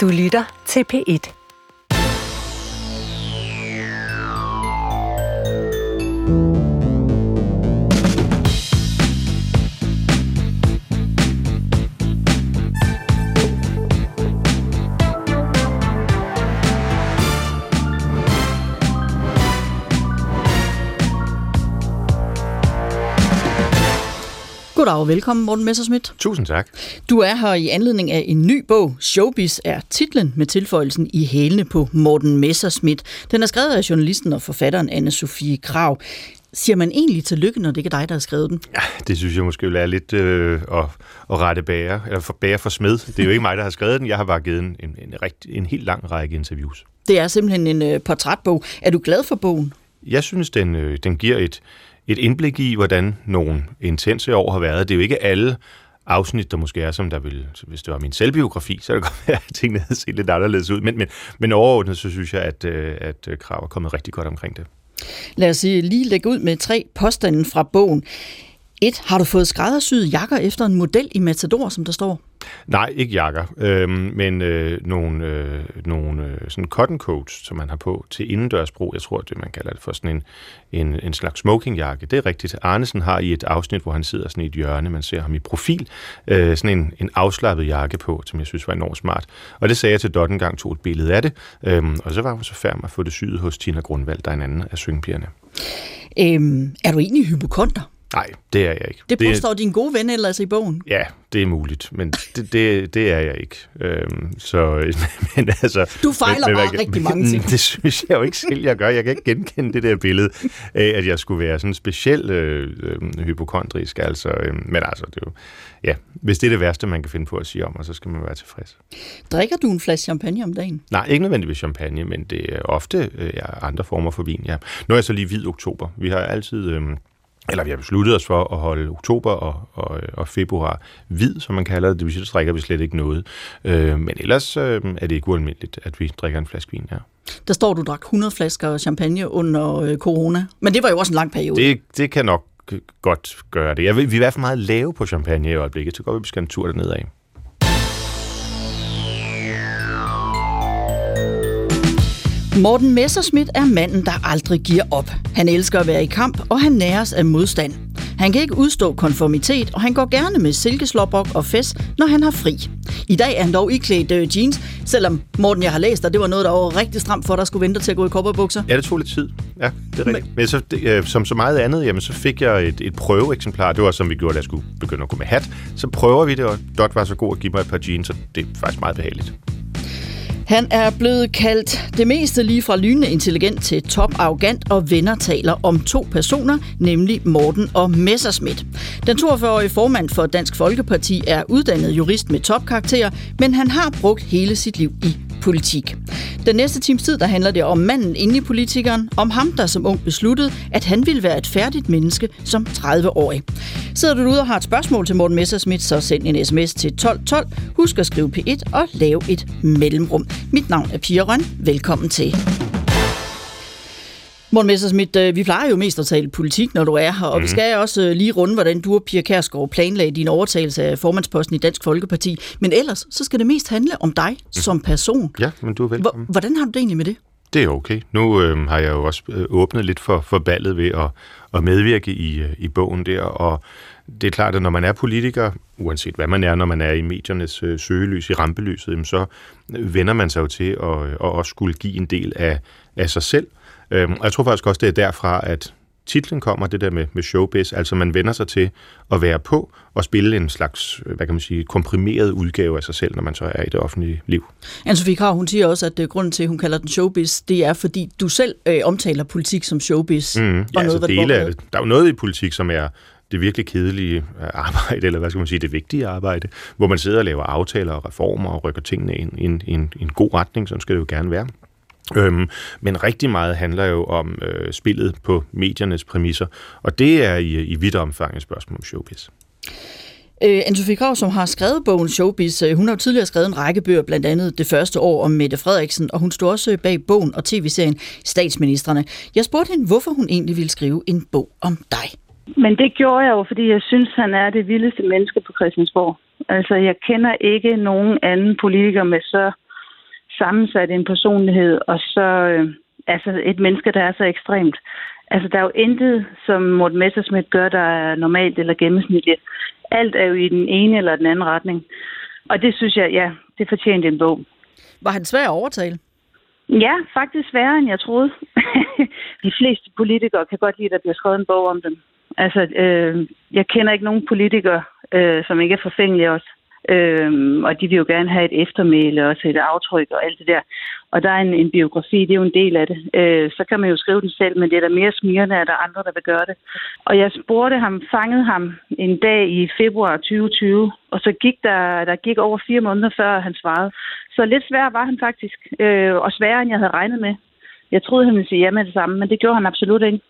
Du lytter til P1. Goddag og velkommen, Morten Messersmith. Tusind tak. Du er her i anledning af en ny bog. Showbiz er titlen med tilføjelsen i hælene på Morten Messersmith. Den er skrevet af journalisten og forfatteren anne Sofie Krav. Siger man egentlig tillykke, når det ikke er dig, der har skrevet den? Ja, det synes jeg måske være lidt øh, at, at rette bager, eller for, bager for smed. Det er jo ikke mig, der har skrevet den. Jeg har bare givet en, en, en, rigt, en helt lang række interviews. Det er simpelthen en øh, portrætbog. Er du glad for bogen? Jeg synes, den, øh, den giver et, et indblik i, hvordan nogle intense år har været. Det er jo ikke alle afsnit, der måske er, som der vil, hvis det var min selvbiografi, så det godt være, at tingene havde set lidt anderledes ud. Men, men, men overordnet, så synes jeg, at, øh, at øh, Krav er kommet rigtig godt omkring det. Lad os øh, lige lægge ud med tre påstande fra bogen. Et, har du fået skræddersyet jakker efter en model i Matador, som der står? Nej, ikke jakker, øh, men øh, nogle, øh, nogle øh, sådan cotton coats, som man har på til indendørsbrug. Jeg tror, det man kalder det for sådan en, en, en slags smokingjakke. Det er rigtigt. Arnesen har i et afsnit, hvor han sidder sådan i et hjørne, man ser ham i profil, øh, sådan en, en afslappet jakke på, som jeg synes var enormt smart. Og det sagde jeg til Dot en gang, tog et billede af det, øh, og så var hun så færdig at få det syet hos Tina Grundvald, der er en anden af syngpigerne. Øhm, er du egentlig hypokonter? Nej, det er jeg ikke. Det påstår det, din gode ven ellers i bogen. Ja, det er muligt, men det, det, det er jeg ikke. Øhm, så, men altså, du fejler men, bare men, rigtig mange ting. Det synes jeg jo ikke selv, jeg gør. Jeg kan ikke genkende det der billede af, at jeg skulle være sådan specielt øh, øh, hypokondrisk. Altså, øh, men altså, det er jo, ja, hvis det er det værste, man kan finde på at sige om, og så skal man være tilfreds. Drikker du en flaske champagne om dagen? Nej, ikke nødvendigvis champagne, men det er ofte øh, andre former for vin, ja. Nu er jeg så lige hvid oktober. Vi har altid... Øh, eller vi har besluttet os for at holde oktober og, og, og februar hvid, som man kalder det. Det vil sige, så drikker vi slet ikke noget. Øh, men ellers øh, er det ikke ualmindeligt, at vi drikker en flaske vin, ja. Der står, du drak 100 flasker champagne under øh, corona. Men det var jo også en lang periode. Det, det kan nok godt gøre det. Jeg, vi er i hvert fald meget lave på champagne i øjeblikket, så går vi skal en tur dernede af. Morten Messerschmidt er manden, der aldrig giver op. Han elsker at være i kamp, og han næres af modstand. Han kan ikke udstå konformitet, og han går gerne med silkeslåbrok og fest, når han har fri. I dag er han dog iklædt uh, jeans, selvom Morten, jeg har læst, og det var noget, der var rigtig stramt for, at der skulle vente til at gå i kopperbukser. Ja, det tog lidt tid. Ja, det er rigtigt. Men, Men så, det, øh, som så meget andet, jamen, så fik jeg et, et prøveeksemplar. Det var som vi gjorde, da jeg skulle begynde at gå med hat. Så prøver vi det, og Dot var så god at give mig et par jeans, og det er faktisk meget behageligt. Han er blevet kaldt det meste lige fra lynende intelligent til top arrogant og venner taler om to personer, nemlig Morten og Messerschmidt. Den 42-årige formand for Dansk Folkeparti er uddannet jurist med topkarakter, men han har brugt hele sit liv i politik. Den næste times tid, der handler det om manden inde i politikeren, om ham, der som ung besluttede, at han ville være et færdigt menneske som 30-årig. Sidder du ude og har et spørgsmål til Morten Messersmith, så send en sms til 1212. Husk at skrive P1 og lave et mellemrum. Mit navn er Pia Røn. Velkommen til. Morten Messersmith, øh, vi plejer jo mest at tale politik, når du er her, og mm. vi mhm. skal også øh, lige runde, hvordan du og Pia Kærsgaard planlagde din overtagelse af formandsposten i Dansk Folkeparti. Men ellers, så skal det mest handle om dig mm. som person. Ja, men du er velkommen. Hvordan har du det egentlig med det? Det er okay. Nu øh, har jeg jo også øh, åbnet lidt for, for ballet ved at, at medvirke i, i bogen der, og det er klart, at når man er politiker, uanset hvad man er, når man er i mediernes øh, søgelys, i rampelyset, jamen, så vender man sig jo til at, at også skulle give en del af, af sig selv, Øhm, og jeg tror faktisk også, det er derfra, at titlen kommer, det der med, med showbiz, altså man vender sig til at være på og spille en slags, hvad kan man sige, komprimeret udgave af sig selv, når man så er i det offentlige liv. Anne-Sophie Krav, hun siger også, at grunden til, at hun kalder den showbiz, det er, fordi du selv øh, omtaler politik som showbiz. Mm, ja, og noget, altså dele af, der er jo noget i politik, som er det virkelig kedelige øh, arbejde, eller hvad skal man sige, det vigtige arbejde, hvor man sidder og laver aftaler og reformer og rykker tingene i en, en, en, en god retning, som skal det jo gerne være. Øhm, men rigtig meget handler jo om øh, spillet på mediernes præmisser, og det er i, i vidt omfang et spørgsmål om showbiz. Øh, Anne-Sophie Krav, som har skrevet bogen Showbiz, øh, hun har jo tidligere skrevet en række bøger, blandt andet det første år om Mette Frederiksen, og hun stod også bag bogen og tv-serien Statsministerne. Jeg spurgte hende, hvorfor hun egentlig ville skrive en bog om dig. Men det gjorde jeg jo, fordi jeg synes, han er det vildeste menneske på Christiansborg. Altså, jeg kender ikke nogen anden politiker med så sammensat en personlighed, og så øh, altså et menneske, der er så ekstremt. Altså, der er jo intet, som Morten Messersmith gør, der er normalt eller gennemsnitligt. Alt er jo i den ene eller den anden retning. Og det synes jeg, ja, det fortjente en bog. Var han svær at overtale? Ja, faktisk sværere, end jeg troede. De fleste politikere kan godt lide, at der bliver skrevet en bog om dem. Altså, øh, jeg kender ikke nogen politikere, øh, som ikke er forfængelige også. Øhm, og de vil jo gerne have et eftermæle og et aftryk og alt det der. Og der er en, en biografi, det er jo en del af det. Øh, så kan man jo skrive den selv, men det er der mere smirende, at der er andre, der vil gøre det. Og jeg spurgte ham, fangede ham en dag i februar 2020, og så gik der, der gik over fire måneder, før han svarede. Så lidt svær var han faktisk, øh, og sværere, end jeg havde regnet med. Jeg troede, han ville sige ja med det samme, men det gjorde han absolut ikke.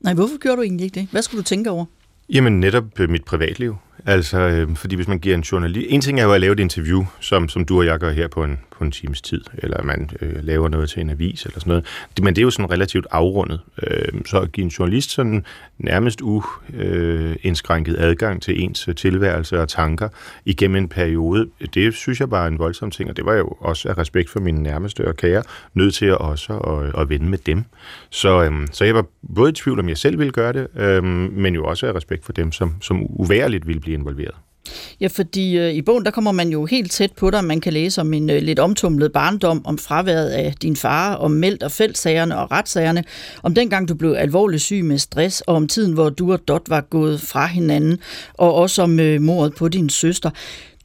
Nej, hvorfor gjorde du egentlig ikke det? Hvad skulle du tænke over? Jamen netop øh, mit privatliv. Altså, øh, fordi hvis man giver en journalist... En ting er jo at lave et interview, som, som du og jeg gør her på en, på en times tid, eller man øh, laver noget til en avis eller sådan noget. Det, men det er jo sådan relativt afrundet. Øh, så at give en journalist sådan nærmest uindskrænket øh, adgang til ens øh, tilværelse og tanker igennem en periode, det synes jeg bare er en voldsom ting, og det var jo også af respekt for mine nærmeste og kære, nødt til at også at, øh, at vende med dem. Så, øh, så jeg var både i tvivl om, jeg selv ville gøre det, øh, men jo også af respekt for dem, som, som uværligt ville blive involveret. Ja, fordi øh, i bogen, der kommer man jo helt tæt på dig. Man kan læse om en øh, lidt omtumlet barndom, om fraværet af din far, om meldt og feltsagerne og retssagerne, om dengang du blev alvorligt syg med stress, og om tiden, hvor du og Dot var gået fra hinanden, og også om øh, mordet på din søster.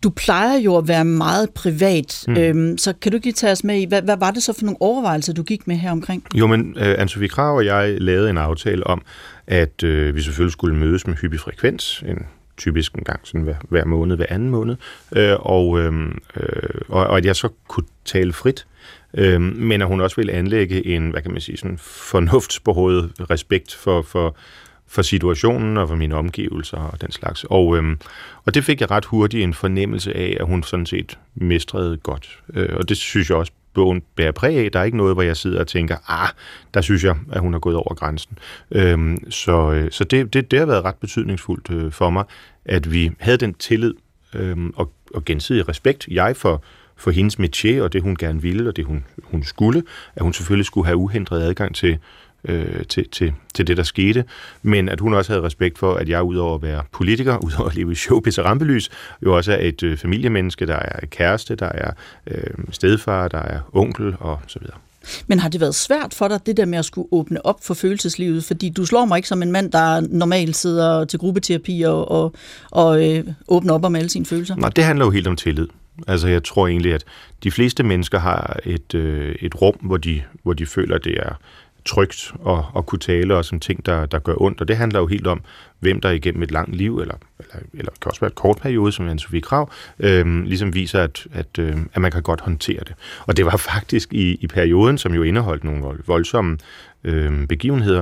Du plejer jo at være meget privat, mm. øhm, så kan du ikke tage os med i, hvad, hvad var det så for nogle overvejelser, du gik med her omkring? Jo, men øh, Anne-Sophie Krav og jeg lavede en aftale om, at øh, vi selvfølgelig skulle mødes med hyppig frekvens, en typisk en gang sådan hver, hver måned, hver anden måned, øh, og, øhm, øh, og, og at jeg så kunne tale frit, øh, men at hun også ville anlægge en, hvad kan man sige, sådan fornuftsbehovet respekt for, for, for situationen og for mine omgivelser og den slags. Og, øh, og det fik jeg ret hurtigt en fornemmelse af, at hun sådan set mestrede godt. Øh, og det synes jeg også bogen bærer præg af. Der er ikke noget, hvor jeg sidder og tænker, ah, der synes jeg, at hun har gået over grænsen. Øhm, så øh, så det, det, det har været ret betydningsfuldt øh, for mig, at vi havde den tillid øhm, og, og gensidig respekt. Jeg for, for hendes métier og det, hun gerne ville, og det, hun, hun skulle. At hun selvfølgelig skulle have uhindret adgang til øh, til, til, til det, der skete, men at hun også havde respekt for, at jeg udover at være politiker, udover at leve i showbiz og rampelys, jo også er et øh, familiemenneske, der er kæreste, der er øh, stedfar, der er onkel og så videre. Men har det været svært for dig, det der med at skulle åbne op for følelseslivet? Fordi du slår mig ikke som en mand, der normalt sidder til gruppeterapi og, og, og øh, åbner op om alle sine følelser. Nej, det handler jo helt om tillid. Altså jeg tror egentlig, at de fleste mennesker har et, øh, et rum, hvor de, hvor de føler, det er trygt at, at kunne tale også om ting, der, der gør ondt. Og det handler jo helt om, hvem der igennem et langt liv, eller, eller, eller kan også være et kort periode, som Anne-Sophie Krav, øh, ligesom viser, at, at, øh, at man kan godt håndtere det. Og det var faktisk i, i perioden, som jo indeholdt nogle voldsomme øh, begivenheder,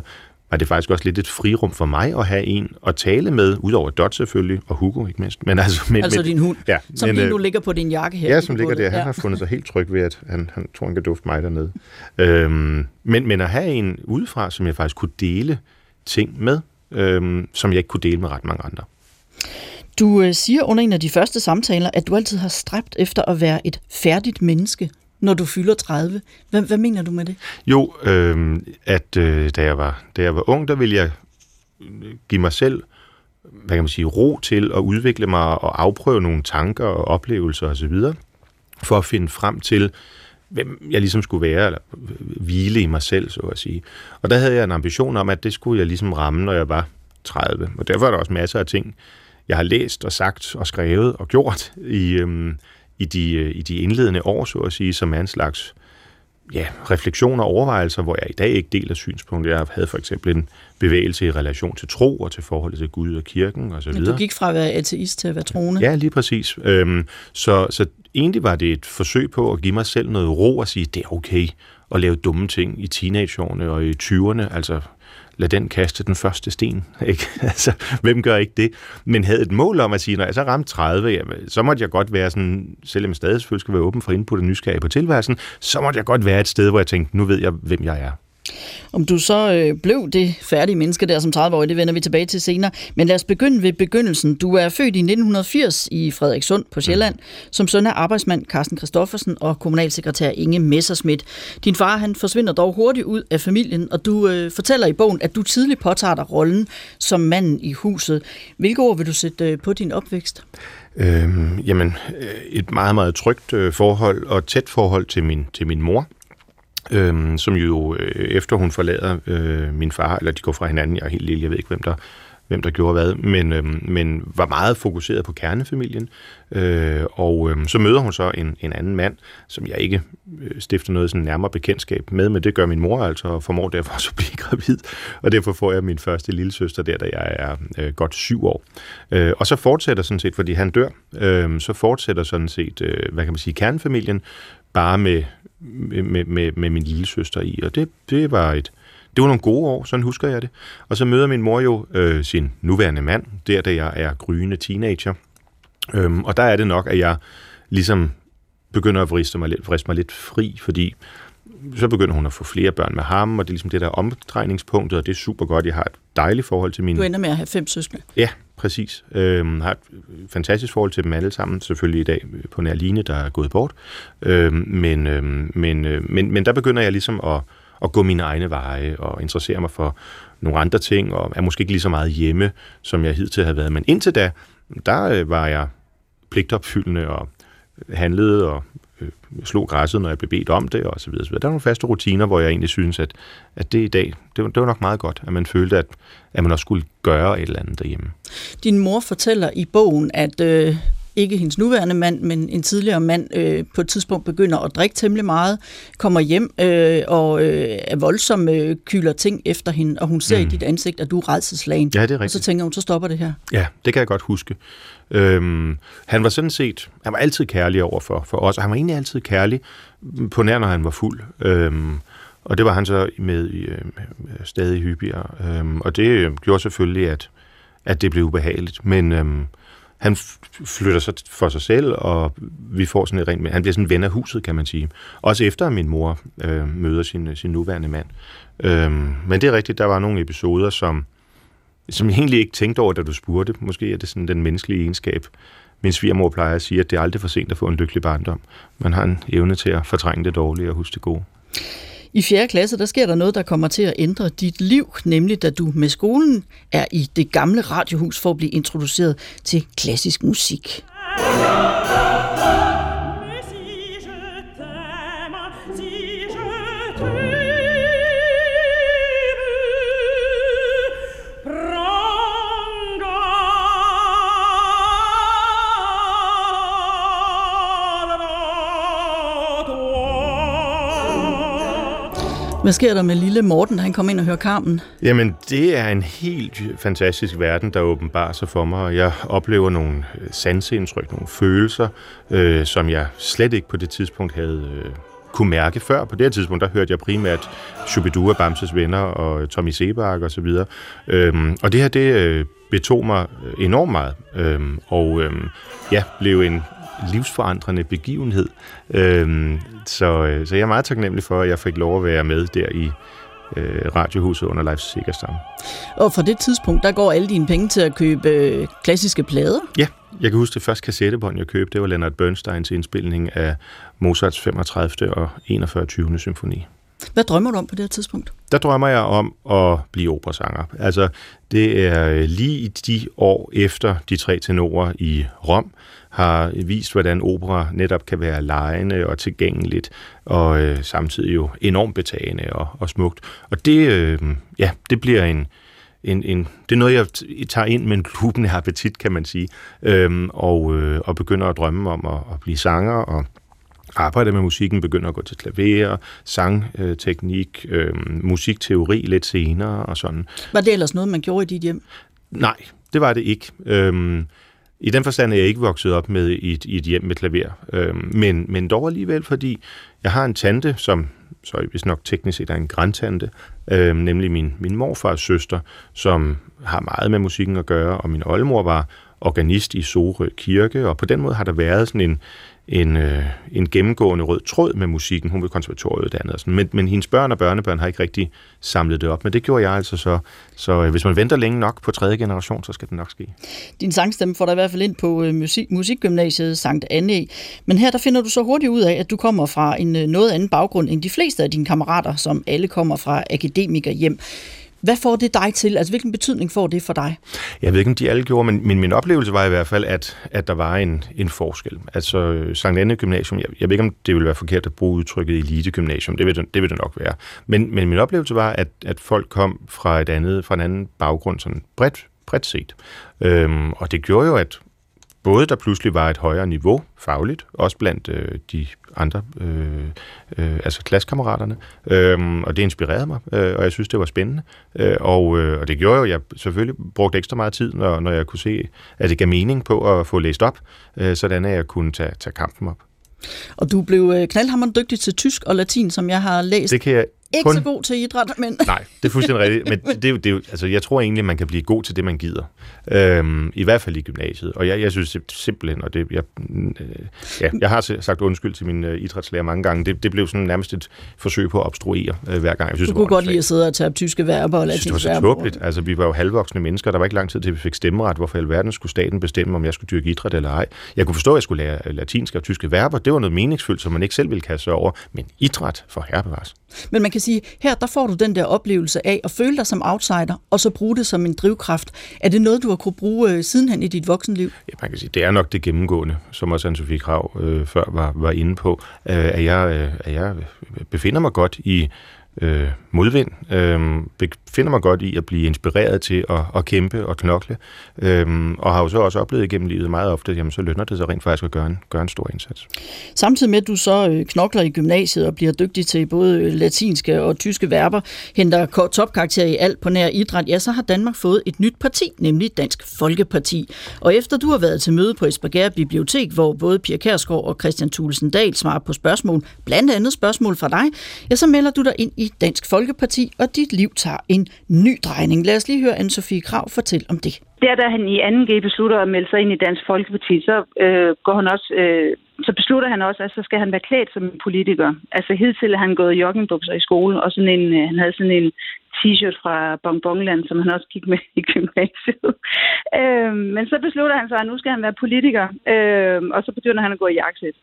var det faktisk også lidt et frirum for mig at have en at tale med, udover Dot selvfølgelig, og Hugo ikke mindst. Men altså, men, altså din hund, ja, som men, lige nu øh, ligger på din jakke her. Ja, som ligger der. Han ja. har fundet sig helt tryg ved, at han, han tror, han kan dufte mig dernede. Øhm, men, men at have en udefra, som jeg faktisk kunne dele ting med, øhm, som jeg ikke kunne dele med ret mange andre. Du øh, siger under en af de første samtaler, at du altid har stræbt efter at være et færdigt menneske når du fylder 30. Hvad, hvad mener du med det? Jo, øh, at øh, da, jeg var, da jeg var ung, der ville jeg øh, give mig selv hvad kan man sige, ro til at udvikle mig og afprøve nogle tanker og oplevelser osv., for at finde frem til, hvem jeg ligesom skulle være, eller hvile i mig selv, så at sige. Og der havde jeg en ambition om, at det skulle jeg ligesom ramme, når jeg var 30. Og derfor er der også masser af ting, jeg har læst og sagt og skrevet og gjort i, øhm, i de, øh, i de indledende år, så at sige, som er en slags ja, refleksioner og overvejelser, hvor jeg i dag ikke deler synspunkt. Jeg havde for eksempel en bevægelse i relation til tro og til forholdet til Gud og kirken og så videre. du gik fra at være ateist til at være troende? Ja, lige præcis. Øhm, så, så egentlig var det et forsøg på at give mig selv noget ro og sige, det er okay at lave dumme ting i teenageårene og i 20'erne. Altså, lad den kaste den første sten. Ikke? altså, hvem gør ikke det? Men havde et mål om at sige, når jeg så ramte 30, jamen, så måtte jeg godt være sådan, selvom jeg stadig selvfølgelig skal være åben for input og nysgerrig på tilværelsen, så måtte jeg godt være et sted, hvor jeg tænkte, nu ved jeg, hvem jeg er. Om du så øh, blev det færdige menneske der som 30-årig, det vender vi tilbage til senere. Men lad os begynde ved begyndelsen. Du er født i 1980 i Frederikssund på Sjælland, som søn af arbejdsmand Carsten Christoffersen og kommunalsekretær Inge Messerschmidt. Din far han forsvinder dog hurtigt ud af familien, og du øh, fortæller i bogen, at du tidligt påtager dig rollen som manden i huset. Hvilke ord vil du sætte øh, på din opvækst? Øhm, jamen, øh, et meget, meget trygt øh, forhold og tæt forhold til min, til min mor, øhm, som jo øh, efter hun forlader øh, min far, eller de går fra hinanden, jeg er helt lille, jeg ved ikke, hvem der, hvem der gjorde hvad, men, øhm, men var meget fokuseret på kernefamilien. Øh, og øhm, så møder hun så en, en anden mand, som jeg ikke øh, stifter noget sådan nærmere bekendtskab med, men det gør min mor altså, og formår derfor også at blive gravid. Og derfor får jeg min første lille søster der, da jeg er øh, godt syv år. Øh, og så fortsætter sådan set, fordi han dør, øh, så fortsætter sådan set, øh, hvad kan man sige, kernefamilien, bare med, med, med, med min lille søster i. Og det, det var et, det var nogle gode år, sådan husker jeg det. Og så møder min mor jo øh, sin nuværende mand, der da jeg er gryende teenager. Øhm, og der er det nok, at jeg ligesom begynder at vriste mig lidt, vriste mig lidt fri, fordi så begynder hun at få flere børn med ham, og det er ligesom det der omdrejningspunktet, og det er super godt. Jeg har et dejligt forhold til mine... Du ender med at have fem søskende. Ja, præcis. Øhm, har et øh, fantastisk forhold til dem alle sammen, selvfølgelig i dag øh, på nær Line, der er gået bort. Øhm, men, øhm, men, øh, men, men der begynder jeg ligesom at at gå mine egne veje og interessere mig for nogle andre ting, og er måske ikke lige så meget hjemme, som jeg hidtil havde været. Men indtil da, der øh, var jeg pligtopfyldende og handlede og slog græsset, når jeg blev bedt om det, og så videre. Så videre. Der var nogle faste rutiner, hvor jeg egentlig synes, at, at det i dag, det var, det var nok meget godt, at man følte, at, at man også skulle gøre et eller andet derhjemme. Din mor fortæller i bogen, at øh, ikke hendes nuværende mand, men en tidligere mand, øh, på et tidspunkt begynder at drikke temmelig meget, kommer hjem øh, og øh, er voldsom, øh, kyler ting efter hende, og hun ser mm. i dit ansigt, at du er redselslagen. Ja, det er rigtigt. Og så tænker hun, så stopper det her. Ja, det kan jeg godt huske. Øhm, han var sådan set, han var altid kærlig over for, for os, og han var egentlig altid kærlig, på nær når han var fuld. Øhm, og det var han så med øh, stadig hyppigere. Øhm, og det øh, gjorde selvfølgelig, at, at det blev ubehageligt. Men øhm, han flytter sig for sig selv, og vi får sådan et rent... Han bliver sådan en ven af huset, kan man sige. Også efter, min mor øh, møder sin, øh, sin nuværende mand. Øhm, men det er rigtigt, der var nogle episoder, som, som jeg egentlig ikke tænkte over, da du spurgte. Måske er det sådan den menneskelige egenskab. Min svigermor plejer at sige, at det er aldrig for sent at få en lykkelig barndom. Man har en evne til at fortrænge det dårlige og huske det gode. I 4. klasse, der sker der noget, der kommer til at ændre dit liv, nemlig da du med skolen er i det gamle radiohus for at blive introduceret til klassisk musik. Hvad sker der med lille Morten, da han kommer ind og hører Carmen? Jamen, det er en helt fantastisk verden, der åbenbarer sig for mig, jeg oplever nogle øh, sanseindtryk, nogle følelser, øh, som jeg slet ikke på det tidspunkt havde øh, kunne mærke før. På det her tidspunkt, der hørte jeg primært Shubidua, Bamses venner og øh, Tommy Sebak og så videre. Øhm, og det her, det øh, betog mig øh, enormt meget, øhm, og øhm, ja, blev en livsforandrende begivenhed. Øhm, så, øh, så jeg er meget taknemmelig for, at jeg fik lov at være med der i øh, radiohuset under Leif Sigerstam. Og fra det tidspunkt, der går alle dine penge til at købe øh, klassiske plader? Ja, jeg kan huske det første kassettebånd, jeg købte, det var Leonard Bernsteins indspilning af Mozarts 35. og 41. 20. symfoni. Hvad drømmer du om på det her tidspunkt? Der drømmer jeg om at blive operasanger. Altså, det er lige i de år efter de tre tenorer i Rom, har vist, hvordan opera netop kan være lejende og tilgængeligt, og øh, samtidig jo enormt betagende og, og smukt. Og det, øh, ja, det bliver en, en, en, det er noget, jeg tager ind med en klubende appetit, kan man sige, øhm, og, øh, og begynder at drømme om at, at blive sanger og arbejde med musikken, begynder at gå til klaver, sangteknik, øh, musikteori lidt senere og sådan. Var det ellers noget, man gjorde i dit hjem? Nej, det var det ikke. Øhm, i den forstand er jeg ikke vokset op med i et, i et hjem med klaver, øh, men, men dog alligevel, fordi jeg har en tante, som så hvis nok teknisk set er en grandtante, øh, nemlig min, min morfars søster, som har meget med musikken at gøre, og min oldemor var organist i Sorø Kirke, og på den måde har der været sådan en, en, øh, en gennemgående rød tråd med musikken. Hun vil konservatorieuddannet og sådan. Men, men hendes børn og børnebørn har ikke rigtig samlet det op. Men det gjorde jeg altså så. Så øh, hvis man venter længe nok på tredje generation, så skal det nok ske. Din sangstemme får dig i hvert fald ind på øh, musik, Musikgymnasiet Sankt Anne. Men her der finder du så hurtigt ud af, at du kommer fra en øh, noget anden baggrund end de fleste af dine kammerater, som alle kommer fra akademikerhjem. Hvad får det dig til? Altså, hvilken betydning får det for dig? Jeg ved ikke, om de alle gjorde, men min, min oplevelse var i hvert fald, at, at der var en, en forskel. Altså, Sankt Anne Gymnasium, jeg, jeg ved ikke, om det ville være forkert at bruge udtrykket elite gymnasium. Det vil det, det, vil det nok være. Men, men min oplevelse var, at, at folk kom fra, et andet, fra en anden baggrund, sådan bredt, bredt set. Øhm, og det gjorde jo, at både der pludselig var et højere niveau fagligt, også blandt øh, de andre, øh, øh, altså klassekammeraterne, øh, og det inspirerede mig, øh, og jeg synes, det var spændende. Øh, og, øh, og det gjorde jo, at jeg selvfølgelig brugte ekstra meget tid, når, når jeg kunne se, at det gav mening på at få læst op, øh, sådan at jeg kunne tage, tage kampen op. Og du blev øh, knaldhammerende dygtig til tysk og latin, som jeg har læst. Det kan jeg ikke kun... så god til idræt, men... Nej, det er fuldstændig rigtigt. Men det, det, altså, jeg tror egentlig, man kan blive god til det, man gider. Øhm, I hvert fald i gymnasiet. Og jeg, jeg synes simpelthen, og det, jeg, øh, ja, jeg har sagt undskyld til min øh, idrætslærer mange gange, det, det blev sådan nærmest et forsøg på at obstruere øh, hver gang. Jeg synes, du kunne godt lide at sidde og tage tyske verber og latinske verber. Det var så tåbeligt. Altså, vi var jo halvvoksne mennesker, der var ikke lang tid til, vi fik stemmeret. Hvorfor i alverden skulle staten bestemme, om jeg skulle dyrke idræt eller ej? Jeg kunne forstå, at jeg skulle lære latinske og tyske verber. Det var noget meningsfyldt, som man ikke selv ville kaste over. Men idræt for herbevares. Men man kan sige, her der får du den der oplevelse af at føle dig som outsider, og så bruge det som en drivkraft. Er det noget, du har kunne bruge øh, sidenhen i dit voksenliv? Ja, man kan sige, det er nok det gennemgående, som også Anne-Sophie Krav øh, før var, var inde på, øh, at, jeg, øh, at jeg befinder mig godt i øh, modvind. Øh, befinder mig godt i at blive inspireret til at, at kæmpe og knokle. Øh, og har jo så også oplevet igennem livet meget ofte, at jamen, så lønner det sig rent faktisk at gøre en, gøre en stor indsats. Samtidig med, at du så øh, knokler i gymnasiet og bliver dygtig til både øh, latinske og tyske verber, henter topkarakter i alt på nær idræt, ja, så har Danmark fået et nyt parti, nemlig Dansk Folkeparti. Og efter du har været til møde på Esbjerg Bibliotek, hvor både Pia Kærsgaard og Christian Thulesen Dahl svarer på spørgsmål, blandt andet spørgsmål fra dig, ja, så melder du dig ind i Dansk Folkeparti, og dit liv tager en ny drejning. Lad os lige høre Anne-Sophie Krav fortælle om det. Der, da han i 2G beslutter at melde sig ind i Dansk Folkeparti, så øh, går han også... Øh, så beslutter han også, at så skal han være klædt som en politiker. Altså hidtil har han gået joggingbukser i skole, og sådan en, øh, han havde sådan en t-shirt fra Bongbongland, som han også gik med i gymnasiet. øh, men så beslutter han sig, at nu skal han være politiker, øh, og så begynder han at gå i jakkesæt.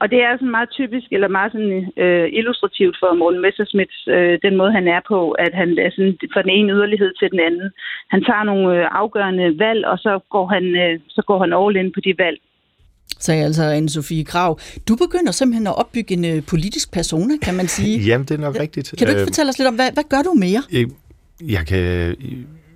Og det er sådan meget typisk, eller meget sådan, øh, illustrativt for Morten Messerschmidt, øh, den måde, han er på, at han er sådan fra den ene yderlighed til den anden. Han tager nogle øh, afgørende valg, og så går han, øh, så går han all in på de valg sagde altså Anne-Sophie Krav. Du begynder simpelthen at opbygge en øh, politisk persona, kan man sige. Jamen, det er nok rigtigt. Kan du ikke øh, fortælle os lidt om, hvad, hvad gør du mere? Jeg, jeg kan...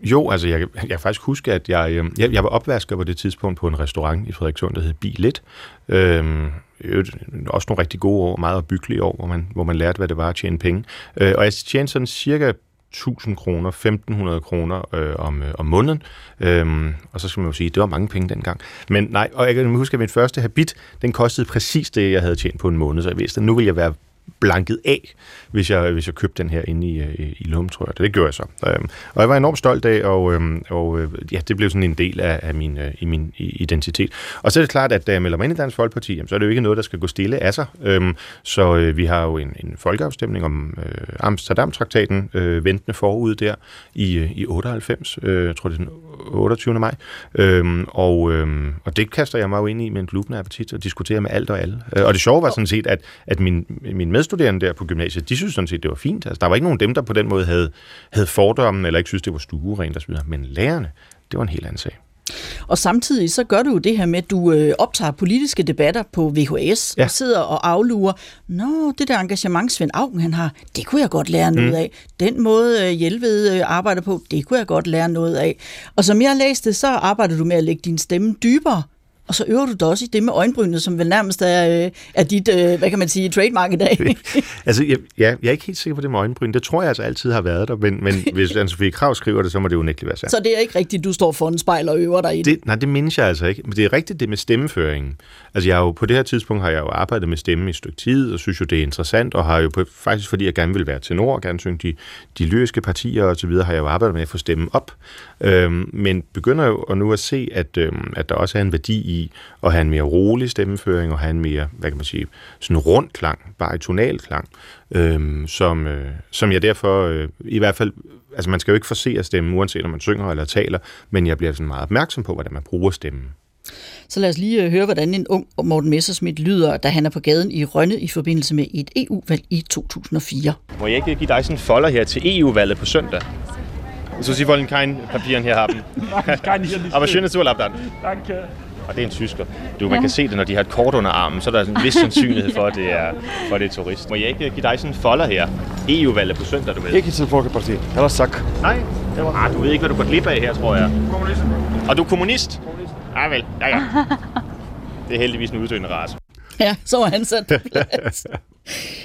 Jo, altså jeg, jeg kan faktisk huske, at jeg, øhm, jeg, jeg var opvasker på det tidspunkt på en restaurant i Frederikssund, der hed Bilet. Øhm, øh, også nogle rigtig gode år, meget opbyggelige år, hvor man, hvor man lærte, hvad det var at tjene penge. Øh, og jeg tjente sådan cirka 1000 kroner, 1500 kroner øh, om, øh, om måneden. Øhm, og så skal man jo sige, det var mange penge dengang. Men nej, og jeg kan huske, at min første habit, den kostede præcis det, jeg havde tjent på en måned. Så jeg vidste, at nu vil jeg være blanket af, hvis jeg, hvis jeg købte den her inde i, øh, i, i Lum, tror jeg. Det, gjorde jeg så. Øhm, og jeg var enormt stolt af, og, øhm, og øh, ja, det blev sådan en del af, af min, øh, i min identitet. Og så er det klart, at da jeg melder mig ind i Dansk Folkeparti, jamen, så er det jo ikke noget, der skal gå stille af sig. Øhm, så øh, vi har jo en, en folkeafstemning om øh, Amsterdam-traktaten øh, ventende forud der i, øh, i 98, øh, jeg tror det er den 28. maj. Øhm, og, øhm, og det kaster jeg mig jo ind i med en glubende appetit og diskuterer med alt og alle. Øh, og det sjove var sådan set, at, at min, min medstuderende der på gymnasiet, de synes sådan set, det var fint. Altså, der var ikke nogen af dem, der på den måde havde, havde fordomme, eller ikke synes, det var stuerent osv. Men lærerne, det var en helt anden sag. Og samtidig så gør du jo det her med, at du øh, optager politiske debatter på VHS ja. og sidder og aflurer. Nå, det der engagement Svend Augen han har, det kunne jeg godt lære noget mm. af. Den måde øh, Hjelved øh, arbejder på, det kunne jeg godt lære noget af. Og som jeg læste, så arbejder du med at lægge din stemme dybere og så øver du dig også i det med øjenbrynene, som vel nærmest er, øh, er dit, øh, hvad kan man sige, trademark i dag. altså, jeg, ja, jeg er ikke helt sikker på det med øjenbryn. Det tror jeg altså altid har været der, men, men hvis Anne-Sophie Krav skriver det, så må det jo nægteligt være sandt. Så det er ikke rigtigt, du står for en spejl og øver dig i det? det? Nej, det mindes jeg altså ikke. Men det er rigtigt det med stemmeføringen. Altså, jeg har jo, på det her tidspunkt har jeg jo arbejdet med stemme i et stykke tid, og synes jo, det er interessant, og har jo på, faktisk, fordi jeg gerne vil være tenor, gerne synge de, de lyriske partier og så videre, har jeg jo arbejdet med at få stemmen op. Øhm, men begynder jo nu at se, at, øhm, at der også er en værdi i i at have en mere rolig stemmeføring og have en mere, hvad kan man sige, sådan rund klang, bare tonal klang, øhm, som, øh, som jeg derfor øh, i hvert fald, altså man skal jo ikke forse at stemme, uanset om man synger eller taler, men jeg bliver sådan meget opmærksom på, hvordan man bruger stemmen. Så lad os lige øh, høre, hvordan en ung Morten Messerschmidt lyder, da han er på gaden i Rønne i forbindelse med et EU-valg i 2004. Må jeg ikke give dig sådan en folder her til EU-valget på søndag? Så Sie wollen kein Papieren her haben. Kann hier nicht. Aber schönes Urlaub dann. Danke. Og det er en tysker. Du, man kan se det, når de har et kort under armen, så er der en vis sandsynlighed for, at det er, for at det er turist. Må jeg ikke give dig sådan en folder her? EU-valget på søndag, du ved. Ikke til Folkeparti. Ellers sak. Nej, ah, du ved ikke, hvad du går glip af her, tror jeg. Kommunist. Og du er kommunist? Ja vel, ja ja. Det er heldigvis en uddøende race. Ja, så var han sat på plads.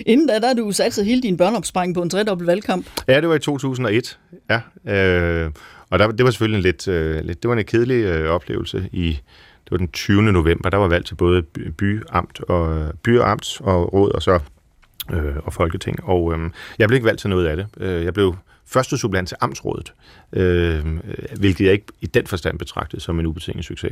Inden da, der har du satset hele din børneopsparing på en tredobbelt valgkamp. Ja, det var i 2001. Ja, øh, og der, det var selvfølgelig en lidt, øh, lidt, det var en kedelig øh, oplevelse i, det var den 20. november, der var valg til både by, amt og, øh, by og amt og råd og så øh, og folketing. Og øh, jeg blev ikke valgt til noget af det. Øh, jeg blev første supplant til amtsrådet, øh, hvilket jeg ikke i den forstand betragtede som en ubetinget succes.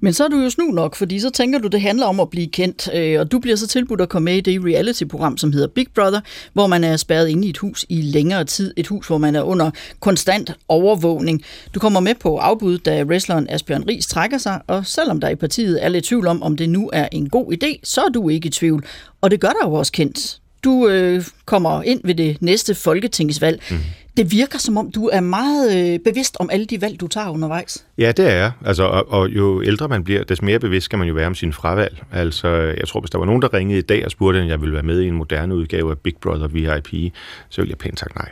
Men så er du jo snu nok, fordi så tænker du, det handler om at blive kendt, øh, og du bliver så tilbudt at komme med i det reality-program, som hedder Big Brother, hvor man er spærret inde i et hus i længere tid. Et hus, hvor man er under konstant overvågning. Du kommer med på afbud, da wrestleren Asbjørn Ries trækker sig, og selvom der i partiet er lidt tvivl om, om det nu er en god idé, så er du ikke i tvivl. Og det gør dig jo også kendt. Du øh, kommer ind ved det næste folketingsvalg. Mm. Det virker som om, du er meget øh, bevidst om alle de valg, du tager undervejs. Ja, det er jeg. Altså, og, og jo ældre man bliver, des mere bevidst skal man jo være om sin fravalg. Altså, jeg tror, hvis der var nogen, der ringede i dag og spurgte, om jeg ville være med i en moderne udgave af Big Brother VIP, så ville jeg pænt sagt nej.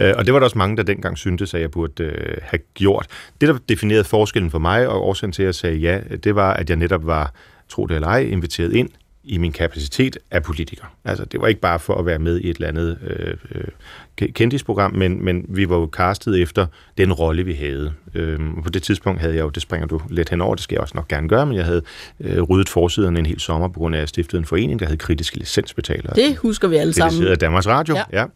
Øh, og det var der også mange, der dengang syntes, at jeg burde øh, have gjort. Det, der definerede forskellen for mig, og årsagen til, at jeg sagde ja, det var, at jeg netop var, tro det eller ej, inviteret ind i min kapacitet af politiker. Altså, det var ikke bare for at være med i et eller andet øh, øh, kendisprogram, men, men vi var jo castet efter den rolle, vi havde. Øhm, på det tidspunkt havde jeg jo, det springer du lidt henover, det skal jeg også nok gerne gøre, men jeg havde øh, ryddet forsiderne en hel sommer, på grund af, at jeg stiftede en forening, der hed Kritiske Licensbetalere. Det husker vi alle sammen. Det af Danmarks Radio, ja.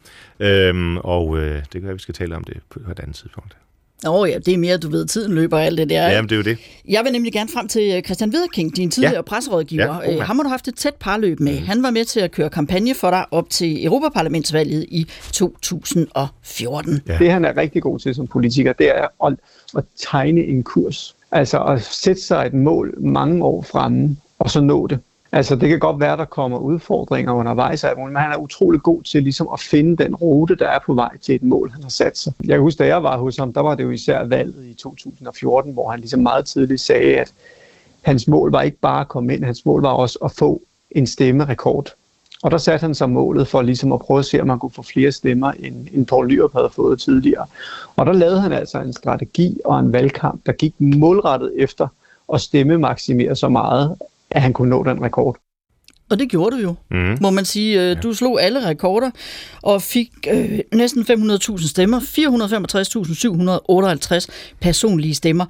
ja. Øhm, og øh, det kan være, vi skal tale om det på et andet tidspunkt. Åh oh ja, det er mere, du ved, tiden løber og alt det der. Jamen, det er jo det. Jeg vil nemlig gerne frem til øh, Christian Viderking, din tidligere ja. presserådgiver. Ja, oh, Ham har du haft et tæt parløb med. Mm. Han var med til at køre kampagne for dig op til Europaparlamentsvalget i 2014. Ja. Det han er rigtig god til som politiker, det er at, at tegne en kurs. Altså at sætte sig et mål mange år fremme, og så nå det. Altså, det kan godt være, der kommer udfordringer undervejs, men han er utrolig god til ligesom at finde den rute, der er på vej til et mål, han har sat sig. Jeg kan huske, da jeg var hos ham, der var det jo især valget i 2014, hvor han ligesom meget tidligt sagde, at hans mål var ikke bare at komme ind, hans mål var også at få en stemmerekord. Og der satte han sig målet for ligesom at prøve at se, om man kunne få flere stemmer, end, end Poul Lyrup havde fået tidligere. Og der lavede han altså en strategi og en valgkamp, der gik målrettet efter at stemme maksimere så meget, at han kunne nå den rekord. Og det gjorde du jo, mm. må man sige. Du slog alle rekorder og fik øh, næsten 500.000 stemmer, 465.758 personlige stemmer.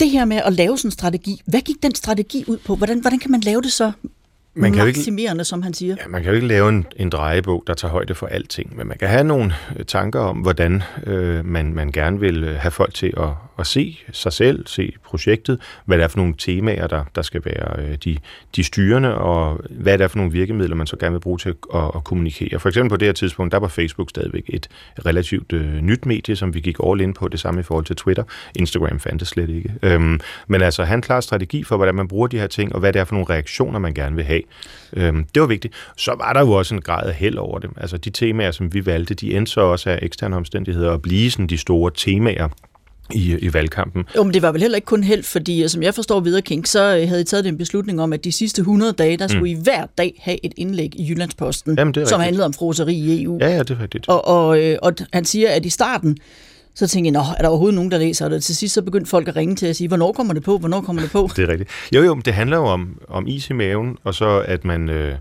Det her med at lave sådan en strategi, hvad gik den strategi ud på? Hvordan, hvordan kan man lave det så man kan maksimerende, ikke, som han siger. Ja, man kan jo ikke lave en, en drejebog, der tager højde for alting, men man kan have nogle tanker om, hvordan øh, man, man gerne vil have folk til at, at se sig selv, se projektet, hvad det er for nogle temaer, der, der skal være øh, de, de styrende, og hvad det er for nogle virkemidler, man så gerne vil bruge til at, at kommunikere. For eksempel på det her tidspunkt, der var Facebook stadigvæk et relativt øh, nyt medie, som vi gik all in på, det samme i forhold til Twitter. Instagram fandtes slet ikke. Øhm, men altså, han klar strategi for, hvordan man bruger de her ting, og hvad det er for nogle reaktioner, man gerne vil have. Øhm, det var vigtigt. Så var der jo også en grad af held over det. Altså, de temaer, som vi valgte, de endte så også af eksterne omstændigheder at blive sådan de store temaer, i, i valgkampen. Jo, men det var vel heller ikke kun held, fordi som jeg forstår videre, King, så havde I taget en beslutning om, at de sidste 100 dage, der skulle mm. I hver dag have et indlæg i Jyllandsposten, Jamen, som rigtigt. handlede om froseri i EU. Ja, ja, det er rigtigt. Og, og, øh, og han siger, at i starten, så tænkte jeg, Nå, er der overhovedet nogen, der læser det? Til sidst så begyndte folk at ringe til at sige, hvornår kommer det på, hvornår kommer det på? det er rigtigt. Jo, jo, men det handler jo om, om is i maven, og så at man... Øh,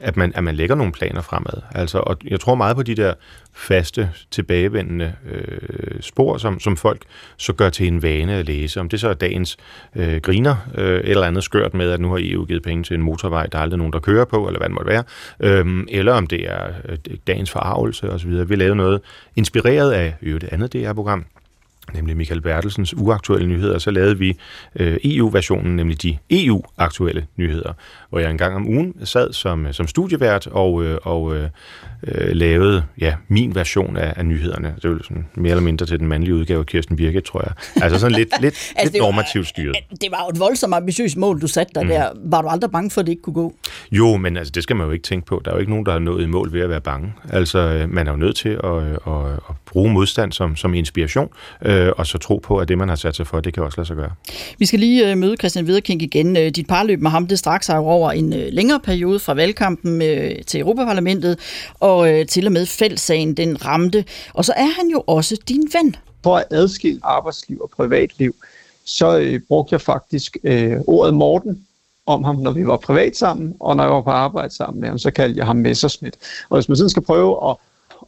at man, at man lægger nogle planer fremad. Altså, og jeg tror meget på de der faste, tilbagevendende øh, spor, som, som folk så gør til en vane at læse. Om det så er dagens øh, griner, øh, eller andet skørt med, at nu har EU givet penge til en motorvej, der er aldrig nogen, der kører på, eller hvad det måtte være. Øhm, eller om det er øh, dagens forarvelse osv. Vi lavede noget inspireret af øh, det andet DR-program, nemlig Michael Bertelsens uaktuelle nyheder, så lavede vi øh, EU-versionen, nemlig de EU-aktuelle nyheder, hvor jeg en gang om ugen sad som, øh, som studievært og, øh, og øh, øh, lavede ja, min version af, af nyhederne. Det var sådan mere eller mindre til den mandlige udgave af Kirsten Birgit, tror jeg. Altså sådan lidt, lidt, altså, lidt det var- normativt styret. Det var jo et voldsomt ambitiøst mål, du satte dig mm. der. Var du aldrig bange for, at det ikke kunne gå? Jo, men altså, det skal man jo ikke tænke på. Der er jo ikke nogen, der har nået i mål ved at være bange. Altså, øh, man er jo nødt til at, øh, at, at bruge modstand som, som inspiration, øh, og så tro på, at det, man har sat sig for, det kan også lade sig gøre. Vi skal lige øh, møde Christian Viderking igen. Øh, Dit parløb med ham, det straks sig over en øh, længere periode fra valgkampen øh, til Europaparlamentet, og øh, til og med fællessagen, den ramte. Og så er han jo også din ven. For at adskille arbejdsliv og privatliv, så øh, brugte jeg faktisk øh, ordet Morten om ham, når vi var privat sammen, og når jeg var på arbejde sammen med ham, så kaldte jeg ham Messerschmidt. Og hvis man sådan skal prøve at,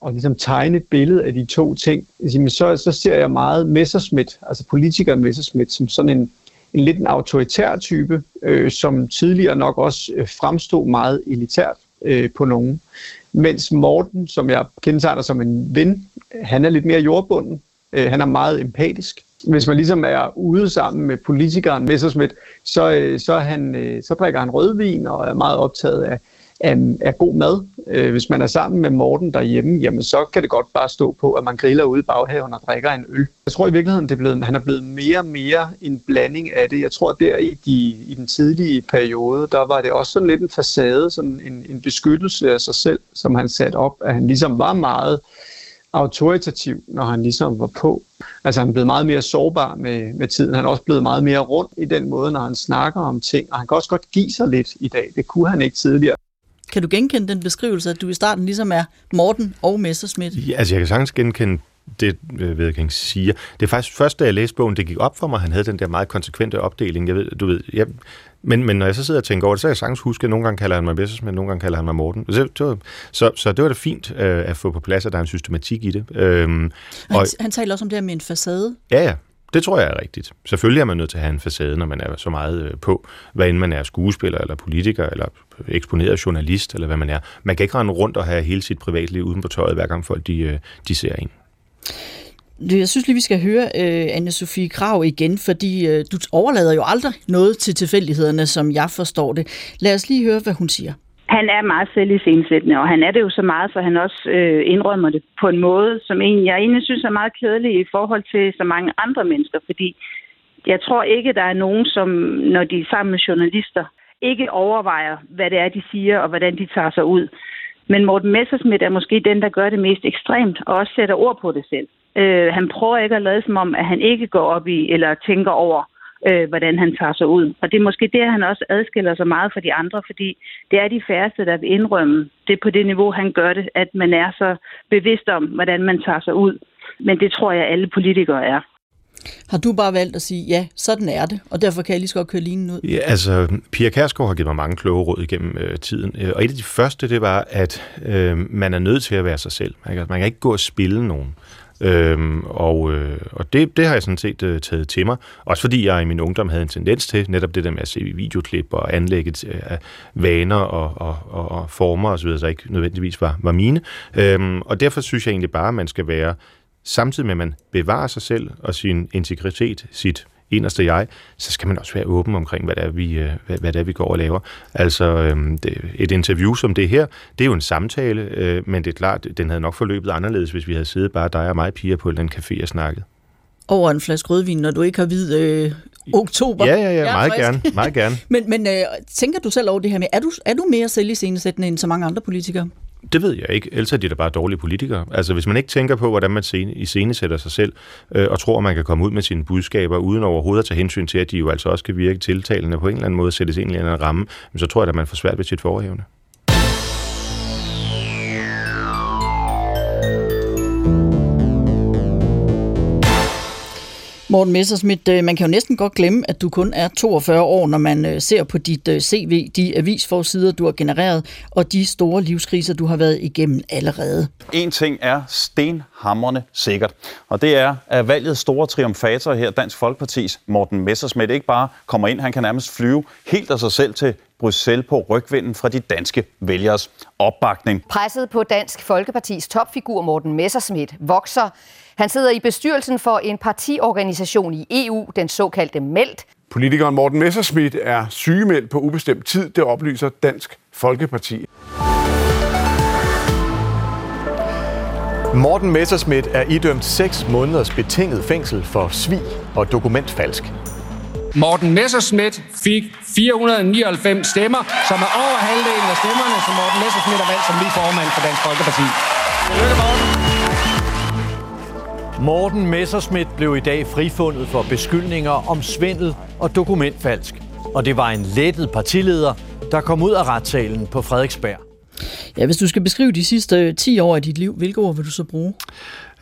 at ligesom tegne et billede af de to ting, så, så ser jeg meget Messerschmidt, altså politikeren Messerschmidt, som sådan en, en lidt en autoritær type, øh, som tidligere nok også øh, fremstod meget elitært øh, på nogen. Mens Morten, som jeg kendetegner som en ven, han er lidt mere jordbunden. Øh, han er meget empatisk. Hvis man ligesom er ude sammen med politikeren Messerschmidt, så, øh, så, han, øh, så drikker han rødvin og er meget optaget af, af, øhm, af god mad. Øh, hvis man er sammen med Morten derhjemme, jamen så kan det godt bare stå på, at man griller ude i baghaven og drikker en øl. Jeg tror i virkeligheden, det er blevet, han er blevet mere og mere en blanding af det. Jeg tror der i, de, i den tidlige periode, der var det også sådan lidt en facade, sådan en, en beskyttelse af sig selv, som han satte op, at han ligesom var meget autoritativ, når han ligesom var på. Altså han er blevet meget mere sårbar med, med tiden. Han er også blevet meget mere rundt i den måde, når han snakker om ting. Og han kan også godt give sig lidt i dag. Det kunne han ikke tidligere. Kan du genkende den beskrivelse, at du i starten ligesom er Morten og Messerschmidt? Ja, altså, jeg kan sagtens genkende det, øh, ved jeg ikke, siger. Det er faktisk først, da jeg læste bogen, det gik op for mig, han havde den der meget konsekvente opdeling. Jeg ved, du ved, jeg, men, men når jeg så sidder og tænker over det, så kan jeg sagtens huske, at nogle gange kalder han mig Messersmith, nogle gange kalder han mig Morten. Så, det var, så, så det var da fint øh, at få på plads, at der er en systematik i det. Øhm, Han, han taler også om det her med en facade. Ja, ja. Det tror jeg er rigtigt. Selvfølgelig er man nødt til at have en facade, når man er så meget øh, på, hvad end man er skuespiller, eller politiker, eller eksponeret journalist, eller hvad man er. Man kan ikke rende rundt og have hele sit privatliv uden på tøjet, hver gang folk de, øh, de ser en. Jeg synes lige, vi skal høre uh, Anne-Sophie Krav igen, fordi uh, du overlader jo aldrig noget til tilfældighederne, som jeg forstår det. Lad os lige høre, hvad hun siger. Han er meget selvisensættende, og han er det jo så meget, så han også øh, indrømmer det på en måde, som en, jeg egentlig synes er meget kedelig i forhold til så mange andre mennesker, fordi jeg tror ikke, der er nogen, som når de er sammen med journalister, ikke overvejer, hvad det er, de siger, og hvordan de tager sig ud. Men Morten Messersmith er måske den, der gør det mest ekstremt, og også sætter ord på det selv. Øh, han prøver ikke at lade som om, at han ikke går op i, eller tænker over, øh, hvordan han tager sig ud. Og det er måske det, han også adskiller sig meget fra de andre, fordi det er de færreste, der vil indrømme det på det niveau, han gør det, at man er så bevidst om, hvordan man tager sig ud. Men det tror jeg, alle politikere er. Har du bare valgt at sige, ja, sådan er det, og derfor kan jeg lige så godt køre linen ud? Ja, altså, Pia Kærsgaard har givet mig mange kloge råd igennem øh, tiden, øh, og et af de første, det var, at øh, man er nødt til at være sig selv. Man kan, man kan ikke gå og spille nogen. Øhm, og øh, og det, det har jeg sådan set øh, taget til mig. Også fordi jeg i min ungdom havde en tendens til netop det der med at se videoklip og anlægge øh, vaner og, og, og, og former osv., så ikke nødvendigvis var, var mine. Øhm, og derfor synes jeg egentlig bare, at man skal være, samtidig med at man bevarer sig selv og sin integritet, sit inderste jeg, så skal man også være åben omkring, hvad det er, vi, øh, hvad, hvad det er, vi går og laver. Altså, det, et interview som det her, det er jo en samtale, øh, men det er klart, den havde nok forløbet anderledes, hvis vi havde siddet bare dig og mig, piger, på en café og snakket. Over en flaske rødvin, når du ikke har hvid øh, oktober. Ja, ja, ja, er meget frisk. gerne, meget gerne. men men øh, tænker du selv over det her med, er du, er du mere selviscenesættende end så mange andre politikere? Det ved jeg ikke. Ellers er de da bare dårlige politikere. Altså, hvis man ikke tænker på, hvordan man scene, sætter sig selv, øh, og tror, at man kan komme ud med sine budskaber, uden overhovedet at tage hensyn til, at de jo altså også kan virke tiltalende på en eller anden måde, sættes ind i en eller anden ramme, så tror jeg, at man får svært ved sit forhævne. Morten Messersmith, øh, man kan jo næsten godt glemme, at du kun er 42 år, når man øh, ser på dit øh, CV, de avisforsider, du har genereret, og de store livskriser, du har været igennem allerede. En ting er stenhammerne sikkert, og det er, at valgets store triumfator her, Dansk Folkepartis Morten Messersmith, ikke bare kommer ind, han kan nærmest flyve helt af sig selv til Bruxelles på rygvinden fra de danske vælgers opbakning. Presset på Dansk Folkepartis topfigur Morten Messerschmidt vokser. Han sidder i bestyrelsen for en partiorganisation i EU, den såkaldte MELT. Politikeren Morten Messerschmidt er sygemeldt på ubestemt tid, det oplyser Dansk Folkeparti. Morten Messerschmidt er idømt 6 måneders betinget fængsel for svig og dokumentfalsk. Morten Messerschmidt fik 499 stemmer, som er over halvdelen af stemmerne, som Morten Messerschmidt er valgt som ny formand for Dansk Folkeparti. Tillykke, Morten. Morten Messerschmidt blev i dag frifundet for beskyldninger om svindel og dokumentfalsk. Og det var en lettet partileder, der kom ud af retssalen på Frederiksberg. Ja, hvis du skal beskrive de sidste 10 år af dit liv, hvilke ord vil du så bruge?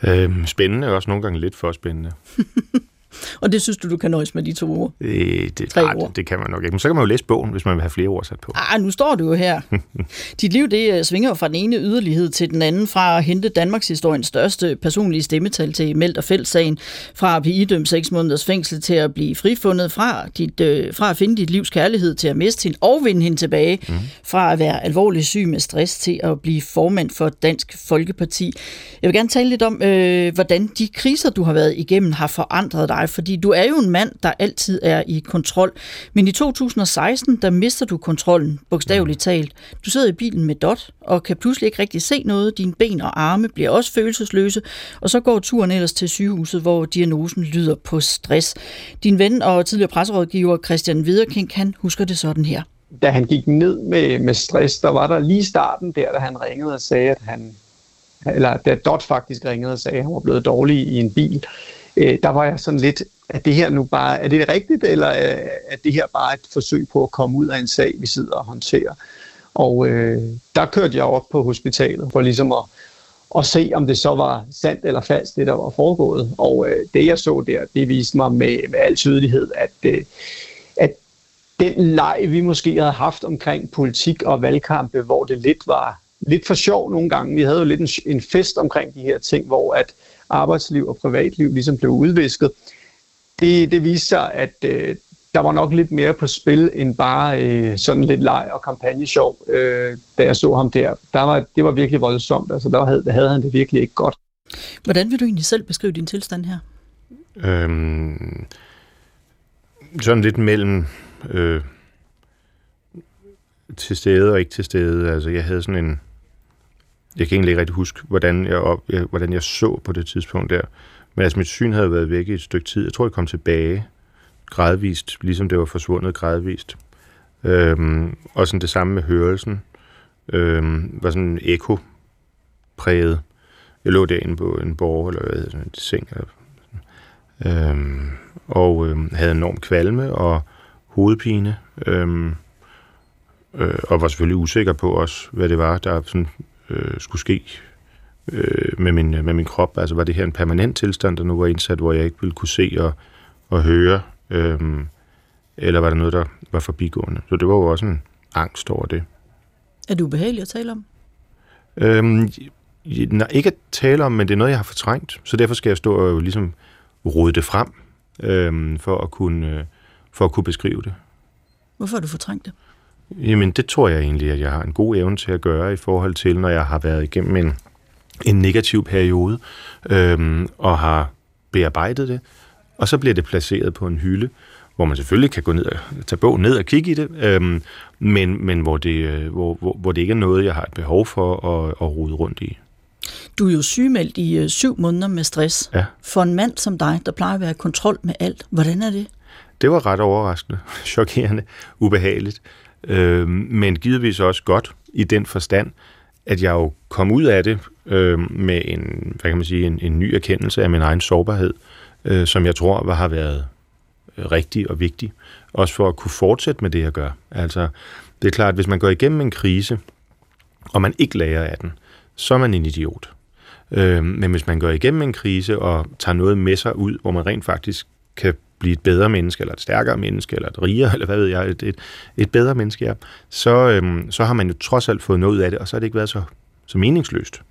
Øhm, spændende, og også nogle gange lidt for spændende. Og det synes du, du kan nøjes med de to ord? Øh, det, Tre nej, ord. Det, det kan man nok ikke. Men så kan man jo læse bogen, hvis man vil have flere ord sat på. Ah, nu står du jo her. Dit liv, det øh, svinger fra den ene yderlighed til den anden, fra at hente Danmarks historiens største personlige stemmetal til Meldt og Fældssagen, fra at blive idømt seks måneders fængsel til at blive frifundet, fra, dit, øh, fra at finde dit livs kærlighed til at miste hende og vinde hende tilbage, mm. fra at være alvorlig syg med stress til at blive formand for Dansk Folkeparti. Jeg vil gerne tale lidt om, øh, hvordan de kriser, du har været igennem, har forandret dig, fordi du er jo en mand, der altid er i kontrol. Men i 2016, der mister du kontrollen, bogstaveligt talt. Du sidder i bilen med Dot, og kan pludselig ikke rigtig se noget. Dine ben og arme bliver også følelsesløse, og så går turen ellers til sygehuset, hvor diagnosen lyder på stress. Din ven og tidligere presserådgiver Christian Viderkink, han husker det sådan her. Da han gik ned med, med stress, der var der lige starten der, da han ringede og sagde, at han eller da Dot faktisk ringede og sagde, at han var blevet dårlig i en bil, øh, der var jeg sådan lidt, er det her nu bare, er det rigtigt, eller øh, er det her bare et forsøg på at komme ud af en sag, vi sidder og håndterer? Og øh, der kørte jeg op på hospitalet for ligesom at, at se, om det så var sandt eller falsk, det der var foregået. Og øh, det jeg så der, det viste mig med, med al tydelighed, at, øh, at den leg, vi måske havde haft omkring politik og valgkampe, hvor det lidt var lidt for sjov nogle gange. Vi havde jo lidt en, en fest omkring de her ting, hvor at arbejdsliv og privatliv ligesom blev udvisket. Det, det viste sig, at øh, der var nok lidt mere på spil end bare øh, sådan lidt leg og kampagnesjov, øh, da jeg så ham der. der var, det var virkelig voldsomt. Altså, der havde, der havde han det virkelig ikke godt. Hvordan vil du egentlig selv beskrive din tilstand her? Øhm, sådan lidt mellem øh, til stede og ikke til stede. Altså, jeg havde sådan en jeg kan egentlig ikke rigtig huske, hvordan jeg, op, jeg, hvordan jeg så på det tidspunkt der. Men altså, mit syn havde været væk i et stykke tid. Jeg tror, jeg kom tilbage gradvist, ligesom det var forsvundet gradvist. Øhm, og sådan det samme med hørelsen. Øhm, var sådan en eko præget. Jeg lå derinde på en borg, eller hvad sådan en seng. Eller, sådan. øhm, og øhm, havde enorm kvalme og hovedpine. Øhm, øh, og var selvfølgelig usikker på også, hvad det var, der sådan øh, skulle ske øh, med, min, med min krop. Altså var det her en permanent tilstand, der nu var indsat, hvor jeg ikke ville kunne se og, og høre, øh, eller var det noget, der var forbigående? Så det var jo også en angst over det. Er det ubehageligt at tale om? Øhm, nej, ikke at tale om, men det er noget, jeg har fortrængt. Så derfor skal jeg stå og ligesom rode det frem, øhm, for, at kunne, øh, for at kunne beskrive det. Hvorfor har du fortrængt det? Jamen, det tror jeg egentlig, at jeg har en god evne til at gøre i forhold til, når jeg har været igennem en, en negativ periode øhm, og har bearbejdet det. Og så bliver det placeret på en hylde, hvor man selvfølgelig kan gå ned og tage bogen ned og kigge i det, øhm, men, men hvor, det, øh, hvor, hvor, hvor det ikke er noget, jeg har et behov for at, at rode rundt i. Du er jo sygemeldt i øh, syv måneder med stress. Ja. For en mand som dig, der plejer at være i kontrol med alt, hvordan er det? Det var ret overraskende, chokerende, ubehageligt øh, men givetvis også godt i den forstand, at jeg jo kom ud af det øh, med en, hvad kan man sige, en, en ny erkendelse af min egen sårbarhed, øh, som jeg tror var, har været rigtig og vigtig, også for at kunne fortsætte med det, jeg gør. Altså, det er klart, at hvis man går igennem en krise, og man ikke lærer af den, så er man en idiot. Øh, men hvis man går igennem en krise og tager noget med sig ud, hvor man rent faktisk kan blive et bedre menneske, eller et stærkere menneske, eller et rigere, eller hvad ved jeg, et, et, et bedre menneske er, så, øhm, så har man jo trods alt fået noget ud af det, og så har det ikke været så, så meningsløst.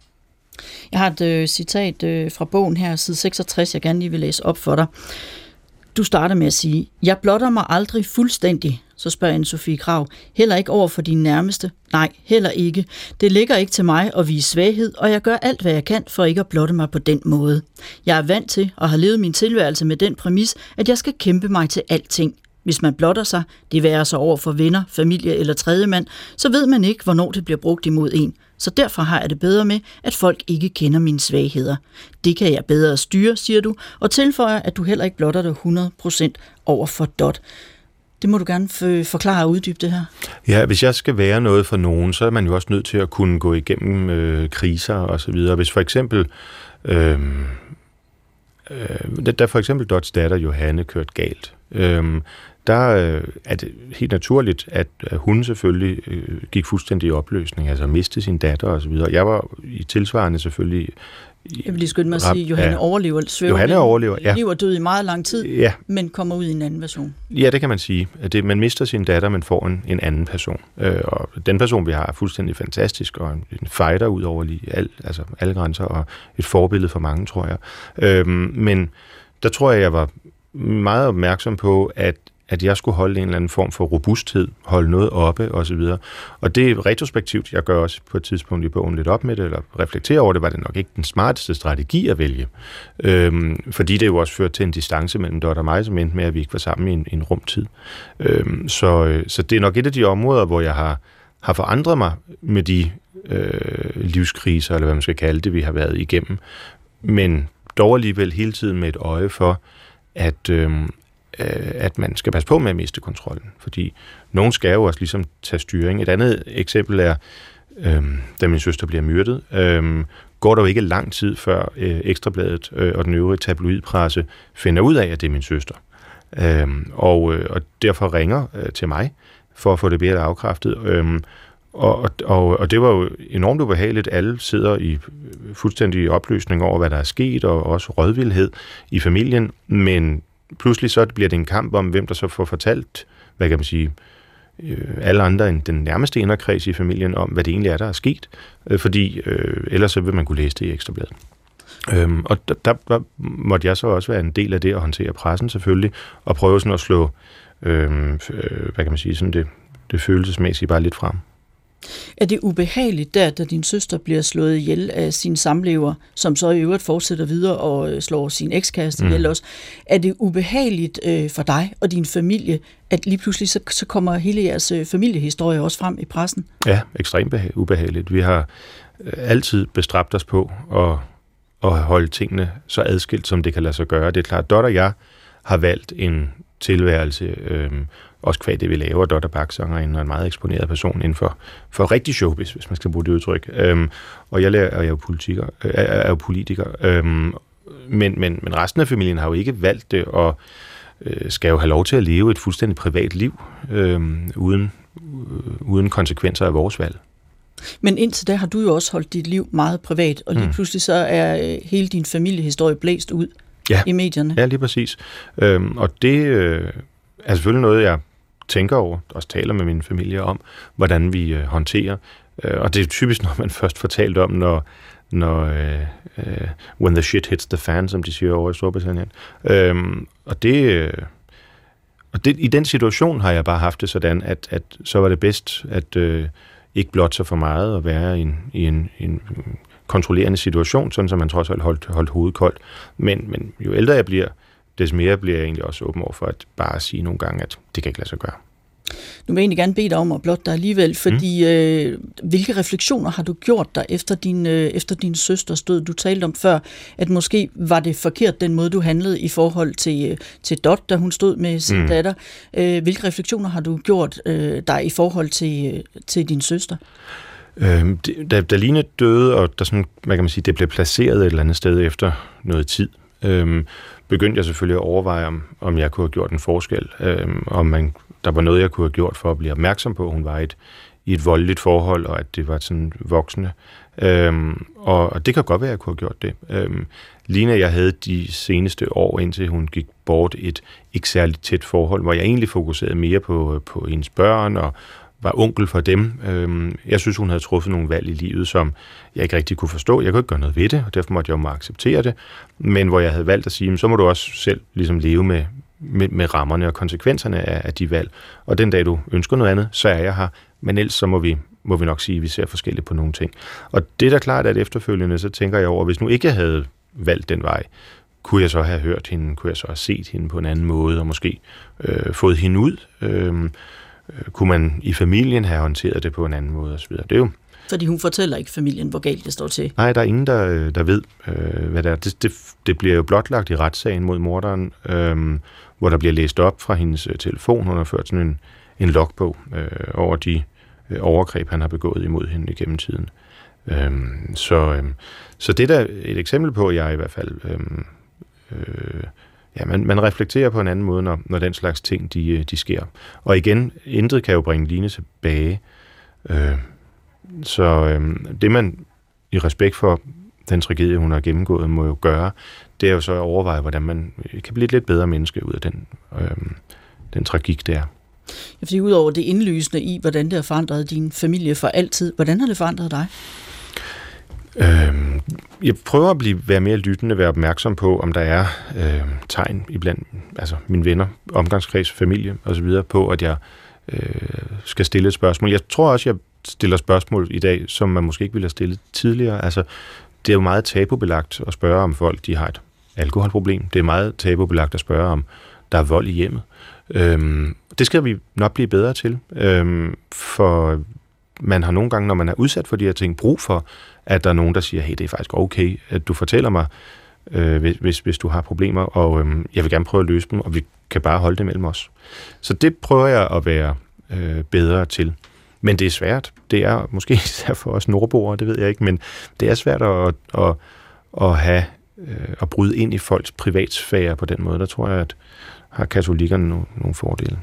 Jeg har et øh, citat øh, fra bogen her, side 66, jeg gerne lige vil læse op for dig. Du starter med at sige, jeg blotter mig aldrig fuldstændig, så spørger anne Sofie Krav. Heller ikke over for din nærmeste? Nej, heller ikke. Det ligger ikke til mig at vise svaghed, og jeg gør alt, hvad jeg kan for ikke at blotte mig på den måde. Jeg er vant til og har levet min tilværelse med den præmis, at jeg skal kæmpe mig til alting. Hvis man blotter sig, det værer sig over for venner, familie eller tredjemand, så ved man ikke, hvornår det bliver brugt imod en. Så derfor har jeg det bedre med, at folk ikke kender mine svagheder. Det kan jeg bedre styre, siger du, og tilføjer, at du heller ikke blotter dig 100% over for Dot. Det må du gerne forklare og uddybe det her. Ja, hvis jeg skal være noget for nogen, så er man jo også nødt til at kunne gå igennem øh, kriser og så videre. Hvis for eksempel, øh, øh, da for eksempel Dots datter Johanne kørte galt, øh, der øh, er det helt naturligt, at, at hun selvfølgelig øh, gik fuldstændig i opløsning, altså mistede sin datter og så videre. Jeg var i tilsvarende selvfølgelig jeg vil lige skynde mig at sige, at Johanne ja. overlever. Svæver Johanne overlever, ja. Og død i meget lang tid, ja. men kommer ud i en anden version. Ja, det kan man sige. At det, man mister sin datter, men får en, en anden person. Øh, og den person, vi har, er fuldstændig fantastisk, og en, en fighter ud over lige al, altså alle grænser, og et forbillede for mange, tror jeg. Øh, men der tror jeg, jeg var meget opmærksom på, at at jeg skulle holde en eller anden form for robusthed, holde noget oppe osv. Og det er retrospektivt, jeg gør også på et tidspunkt i bogen lidt op med det, eller reflekterer over det, var det nok ikke den smarteste strategi at vælge. Øhm, fordi det jo også førte til en distance mellem Dot og mig, som endte med, at vi ikke var sammen i en, en rumtid. Øhm, så, øh, så det er nok et af de områder, hvor jeg har, har forandret mig med de øh, livskriser, eller hvad man skal kalde det, vi har været igennem. Men dog alligevel hele tiden med et øje for, at, øh, øh, at man skal passe på med at miste kontrollen, fordi nogen skal jo også ligesom tage styring. Et andet eksempel er, øh, da min søster bliver myrdet, øh, går der jo ikke lang tid før øh, Ekstrabladet øh, og den øvrige tabloidpresse finder ud af, at det er min søster. Øh, og, øh, og derfor ringer øh, til mig for at få det bedre afkræftet. Øh, og, og, og det var jo enormt ubehageligt. Alle sidder i øh, fuldstændig opløsning over, hvad der er sket, og også rådvildhed i familien. Men pludselig så bliver det en kamp om, hvem der så får fortalt, hvad kan man sige, øh, alle andre end den nærmeste inderkreds i familien om, hvad det egentlig er, der er sket, øh, fordi øh, ellers så vil man kunne læse det i Ekstrabladet. Øhm, og der, der, der måtte jeg så også være en del af det at håndtere pressen selvfølgelig, og prøve sådan at slå, øhm, øh, hvad kan man sige, sådan det, det følelsesmæssige bare lidt frem. Er det ubehageligt der, da din søster bliver slået ihjel af sin samlever, som så i øvrigt fortsætter videre og øh, slår sin ekskæreste mm. ihjel også? Er det ubehageligt øh, for dig og din familie, at lige pludselig så, så kommer hele jeres øh, familiehistorie også frem i pressen? Ja, ekstremt ubehageligt. Vi har øh, altid bestræbt os på at, at holde tingene så adskilt, som det kan lade sig gøre. Det er klart, Dot og jeg har valgt en tilværelse, øh, også kvad det, vi laver. Dotter Baksanger er en meget eksponeret person inden for, for rigtig showbiz, hvis man skal bruge det udtryk. Øhm, og jeg, lærer, og jeg er jo politiker. Øh, er, er jo politiker øhm, men, men, men resten af familien har jo ikke valgt det, og øh, skal jo have lov til at leve et fuldstændig privat liv, øh, uden, øh, uden konsekvenser af vores valg. Men indtil da har du jo også holdt dit liv meget privat, og lige mm. pludselig så er øh, hele din familiehistorie blæst ud ja. i medierne. Ja, lige præcis. Øhm, og det øh, er selvfølgelig noget, jeg tænker over, også taler med min familie om, hvordan vi øh, håndterer. Øh, og det er typisk noget, man først fortalt om, når, når øh, øh, when the shit hits the fan, som de siger over i Storbritannien. Øh, og det... Øh, og det, i den situation har jeg bare haft det sådan, at, at så var det bedst at øh, ikke blot så for meget og være i en, i en, en kontrollerende situation, sådan som man trods alt holdt, holdt hovedet koldt. Men, men jo ældre jeg bliver, des mere bliver jeg egentlig også åben over for at bare sige nogle gange, at det kan ikke lade sig gøre. Nu vil jeg egentlig gerne bede dig om at blotte dig alligevel, fordi mm. øh, hvilke refleksioner har du gjort dig efter din, øh, efter din søsters død? Du talte om før, at måske var det forkert den måde, du handlede i forhold til, øh, til Dot, da hun stod med sin mm. datter. Øh, hvilke refleksioner har du gjort øh, dig i forhold til, øh, til din søster? Øh, da, da Line døde, og der sådan, hvad kan man sige, det blev placeret et eller andet sted efter noget tid, øh, begyndte jeg selvfølgelig at overveje, om, om jeg kunne have gjort en forskel, øh, om man, der var noget, jeg kunne have gjort for at blive opmærksom på, at hun var et, i et voldeligt forhold, og at det var sådan voksne. Øhm, og, og det kan godt være, at jeg kunne have gjort det. Øhm, Lina jeg havde de seneste år, indtil hun gik bort, et ikke særligt tæt forhold, hvor jeg egentlig fokuserede mere på, på hendes børn og, var onkel for dem. Øhm, jeg synes, hun havde truffet nogle valg i livet, som jeg ikke rigtig kunne forstå. Jeg kunne ikke gøre noget ved det, og derfor måtte jeg jo må acceptere det. Men hvor jeg havde valgt at sige, så må du også selv ligesom leve med, med, med rammerne og konsekvenserne af, af de valg. Og den dag, du ønsker noget andet, så er jeg her. Men ellers så må vi, må vi nok sige, at vi ser forskelligt på nogle ting. Og det er da klart, at efterfølgende, så tænker jeg over, hvis nu ikke jeg havde valgt den vej, kunne jeg så have hørt hende, kunne jeg så have set hende på en anden måde, og måske øh, fået hende ud? Øh, kunne man i familien have håndteret det på en anden måde osv.? Det er jo fordi hun fortæller ikke familien, hvor galt det står til. Nej, der er ingen, der, der ved, øh, hvad det er. Det, det, det bliver jo blotlagt i retssagen mod morderen, øh, hvor der bliver læst op fra hendes øh, telefon. Hun har ført sådan en, en logbog øh, over de øh, overgreb, han har begået imod hende igennem tiden. Øh, så, øh, så det er et eksempel på, at jeg i hvert fald... Øh, øh, ja, man, man reflekterer på en anden måde, når, når den slags ting de, øh, de sker. Og igen, intet kan jo bringe Line tilbage. Øh, så øh, det man i respekt for den tragedie, hun har gennemgået, må jo gøre, det er jo så at overveje, hvordan man øh, kan blive et lidt bedre menneske ud af den, øh, den tragik, der. Ja, fordi udover det indlysende i, hvordan det har forandret din familie for altid, hvordan har det forandret dig? Øh, jeg prøver at blive, være mere lyttende, være opmærksom på, om der er øh, tegn iblandt altså mine venner, omgangskreds, familie osv. på, at jeg øh, skal stille et spørgsmål. Jeg tror også, jeg stiller spørgsmål i dag, som man måske ikke ville have stillet tidligere. Altså, det er jo meget tabubelagt at spørge, om folk de har et alkoholproblem. Det er meget tabubelagt at spørge, om der er vold i hjemmet. Øhm, det skal vi nok blive bedre til, øhm, for man har nogle gange, når man er udsat for de her ting, brug for, at der er nogen, der siger, hey, det er faktisk okay, at du fortæller mig, øh, hvis, hvis du har problemer, og øh, jeg vil gerne prøve at løse dem, og vi kan bare holde det mellem os. Så det prøver jeg at være øh, bedre til. Men det er svært. Det er måske især for os nordboere, det ved jeg ikke, men det er svært at, at, at have øh, at bryde ind i folks privatsfære på den måde. Der tror jeg, at har katolikkerne nogle, nogle fordele.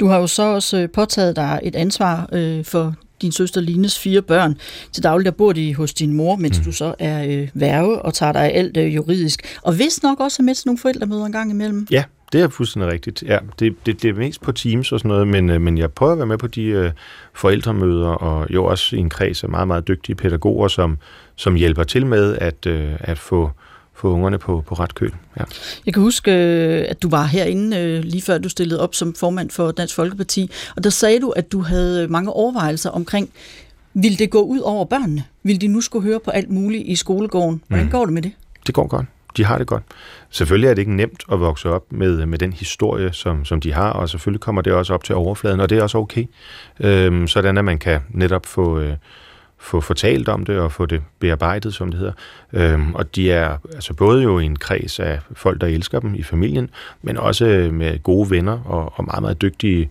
Du har jo så også øh, påtaget dig et ansvar øh, for din søster Lines fire børn. Til daglig der bor de hos din mor, mens mm. du så er øh, værve og tager dig af alt øh, juridisk. Og hvis nok også er med til nogle forældremøder en gang imellem. Ja, det er fuldstændig rigtigt. Ja, det, det, det er mest på Teams og sådan noget, men, øh, men jeg prøver at være med på de øh, forældremøder, og jo også i en kreds af meget, meget dygtige pædagoger, som, som hjælper til med at, øh, at få, få ungerne på, på ret køl. Ja. Jeg kan huske, øh, at du var herinde øh, lige før du stillede op som formand for Dansk Folkeparti, og der sagde du, at du havde mange overvejelser omkring, vil det gå ud over børnene? Vil de nu skulle høre på alt muligt i skolegården? Hvordan mm. går det med det? Det går godt de har det godt. Selvfølgelig er det ikke nemt at vokse op med, med den historie, som, som de har, og selvfølgelig kommer det også op til overfladen, og det er også okay. Øhm, sådan at man kan netop få, øh, få fortalt om det og få det bearbejdet, som det hedder. Øhm, og de er altså både jo i en kreds af folk, der elsker dem i familien, men også med gode venner og, og meget, meget dygtige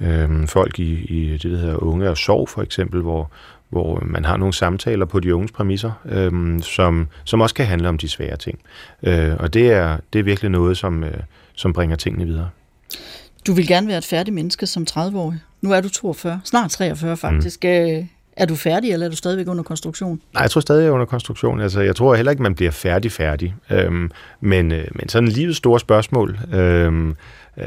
øhm, folk i, i det, der hedder Unge og Sov for eksempel, hvor, hvor man har nogle samtaler på de unges præmisser, øhm, som, som også kan handle om de svære ting. Øh, og det er, det er virkelig noget, som, øh, som bringer tingene videre. Du vil gerne være et færdigt menneske som 30-årig. Nu er du 42, snart 43 faktisk. Mm. Er du færdig, eller er du stadigvæk under konstruktion? Nej, jeg tror stadig, jeg er under konstruktion. Altså, jeg tror heller ikke, man bliver færdig-færdig. Øhm, men, øh, men sådan livets store spørgsmål, øhm, øh,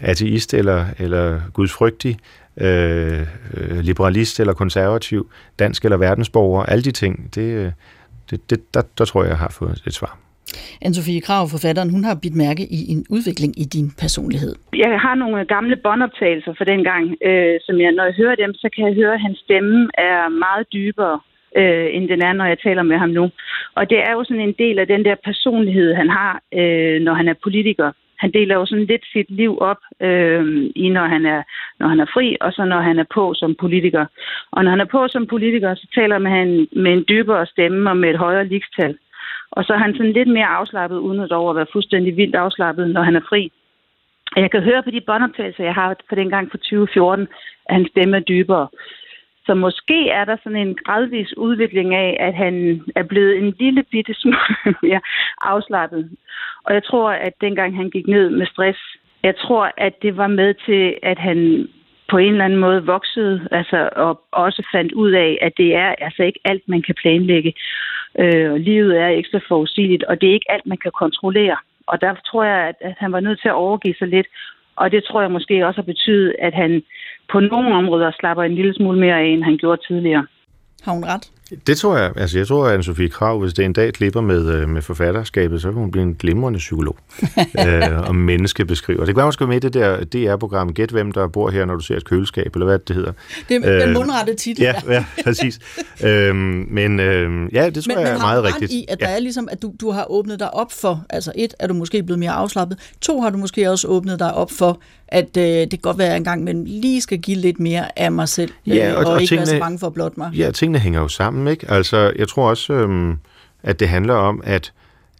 ateist eller, eller gudsfrygtig, øh, øh, liberalist eller konservativ, dansk eller verdensborger, alle de ting, det, øh, det, det, der, der tror jeg, jeg har fået et svar. Anne-Sophie Krav, forfatteren, hun har bidt mærke i en udvikling i din personlighed. Jeg har nogle gamle båndoptagelser fra den gang, øh, som jeg, når jeg hører dem, så kan jeg høre, at hans stemme er meget dybere, øh, end den er, når jeg taler med ham nu. Og det er jo sådan en del af den der personlighed, han har, øh, når han er politiker han deler jo sådan lidt sit liv op øh, i, når han, er, når han er fri, og så når han er på som politiker. Og når han er på som politiker, så taler man han med en dybere stemme og med et højere ligestal. Og så er han sådan lidt mere afslappet, uden at over at være fuldstændig vildt afslappet, når han er fri. Jeg kan høre på de båndoptagelser, jeg har for den gang for 2014, at hans stemme er dybere. Så måske er der sådan en gradvis udvikling af, at han er blevet en lille bitte smule mere afslappet. Og jeg tror, at dengang han gik ned med stress, jeg tror, at det var med til, at han på en eller anden måde voksede, altså, og også fandt ud af, at det er altså ikke alt, man kan planlægge. Øh, livet er ekstra forudsigeligt, og det er ikke alt, man kan kontrollere. Og der tror jeg, at, at han var nødt til at overgive sig lidt. Og det tror jeg måske også har betydet, at han på nogle områder slapper en lille smule mere af, end han gjorde tidligere. Har hun ret? Det tror jeg. Altså, jeg tror, at Anne-Sophie Krav, hvis det en dag klipper med, øh, med forfatterskabet, så vil hun blive en glimrende psykolog øh, og menneskebeskriver. Det kan være, hun skal med i det der DR-program, Gæt hvem der bor her, når du ser et køleskab, eller hvad det hedder. Det er den mundrette titel. Ja, ja præcis. øhm, men øh, ja, det tror men, jeg er meget rigtigt. i, at ja. der er ligesom, at du, du har åbnet dig op for, altså et, er du måske blevet mere afslappet, to, har du måske også åbnet dig op for, at øh, det kan godt være, at en gang men lige skal give lidt mere af mig selv, Ja, øh, og- og, og ikke tingene- være så bange for at blotte mig. Ja, tingene hænger jo sammen, ikke? Altså, jeg tror også, øhm, at det handler om, at,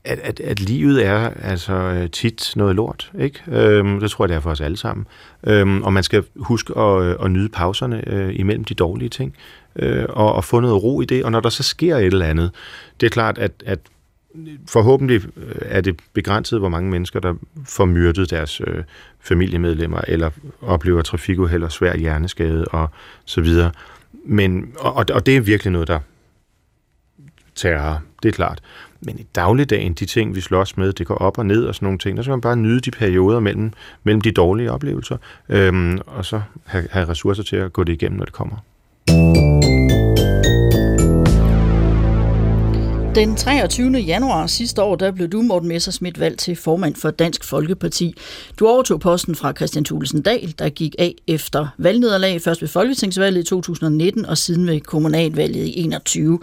at, at, at livet er altså øh, tit noget lort, ikke? Øhm, det tror jeg, det er for os alle sammen. Øhm, og man skal huske at, øh, at nyde pauserne øh, imellem de dårlige ting, øh, og, og få noget ro i det. Og når der så sker et eller andet, det er klart, at, at forhåbentlig øh, er det begrænset, hvor mange mennesker, der får myrdet deres øh, familiemedlemmer, eller oplever trafikuheld og svær hjerneskade og så videre. Men, og, og- det er virkelig noget, der terror, det er klart. Men i dagligdagen, de ting, vi slås med, det går op og ned og sådan nogle ting, der skal man bare nyde de perioder mellem, mellem de dårlige oplevelser, øhm, og så have, have ressourcer til at gå det igennem, når det kommer. Den 23. januar sidste år, der blev du, Morten Messersmith, valgt til formand for Dansk Folkeparti. Du overtog posten fra Christian Thulesen Dahl, der gik af efter valgnederlag, først ved Folketingsvalget i 2019 og siden ved kommunalvalget i 21.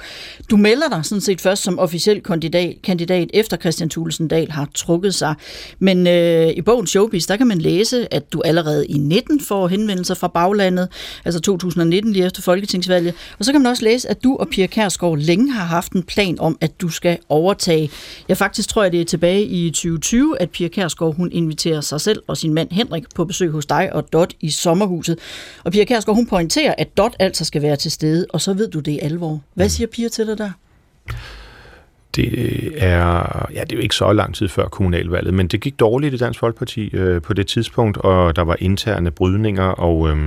Du melder dig sådan set først som officiel kandidat, kandidat efter Christian Thulesen Dahl har trukket sig. Men øh, i bogen Showbiz, der kan man læse, at du allerede i 19 får henvendelser fra baglandet, altså 2019 lige efter Folketingsvalget. Og så kan man også læse, at du og Pia Kærsgaard længe har haft en plan om, at du skal overtage. Jeg faktisk tror, at det er tilbage i 2020, at Pia Kærsgaard hun inviterer sig selv og sin mand Henrik på besøg hos dig og Dot i sommerhuset. Og Pia Kærsgaard hun pointerer, at Dot altså skal være til stede, og så ved du det i alvor. Hvad siger Pia til dig der? Det er, ja, det er jo ikke så lang tid før kommunalvalget, men det gik dårligt i Dansk Folkeparti øh, på det tidspunkt, og der var interne brydninger, og øh,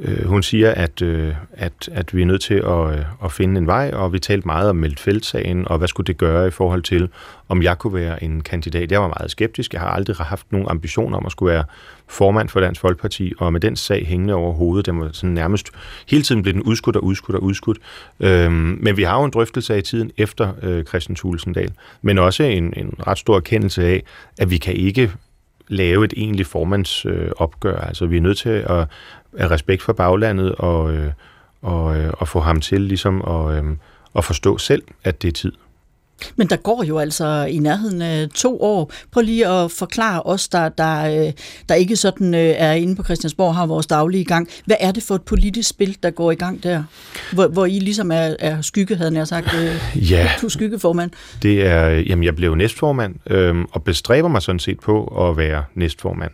øh, hun siger, at, øh, at, at vi er nødt til at, øh, at finde en vej, og vi talte meget om Meldt-Felt-sagen, og hvad skulle det gøre i forhold til, om jeg kunne være en kandidat. Jeg var meget skeptisk, jeg har aldrig haft nogen ambition om at skulle være formand for Dansk Folkeparti, og med den sag hængende over hovedet, den var sådan nærmest, hele tiden blev den udskudt og udskudt og udskudt. Øhm, men vi har jo en drøftelse af i tiden efter øh, Christian Thulesendal, men også en, en ret stor erkendelse af, at vi kan ikke lave et egentligt formandsopgør. Øh, opgør. altså, vi er nødt til at af respekt for baglandet og, øh, og, øh, og få ham til ligesom at, øh, at forstå selv, at det er tid. Men der går jo altså i nærheden af to år. Prøv lige at forklare os, der, der, øh, der ikke sådan øh, er inde på Christiansborg, har vores daglige gang. Hvad er det for et politisk spil, der går i gang der? Hvor, hvor I ligesom er, er skygge, havde jeg sagt. Øh, Ja. Du skyggeformand. Det er, jamen jeg blev næstformand, øhm, og bestræber mig sådan set på at være næstformand,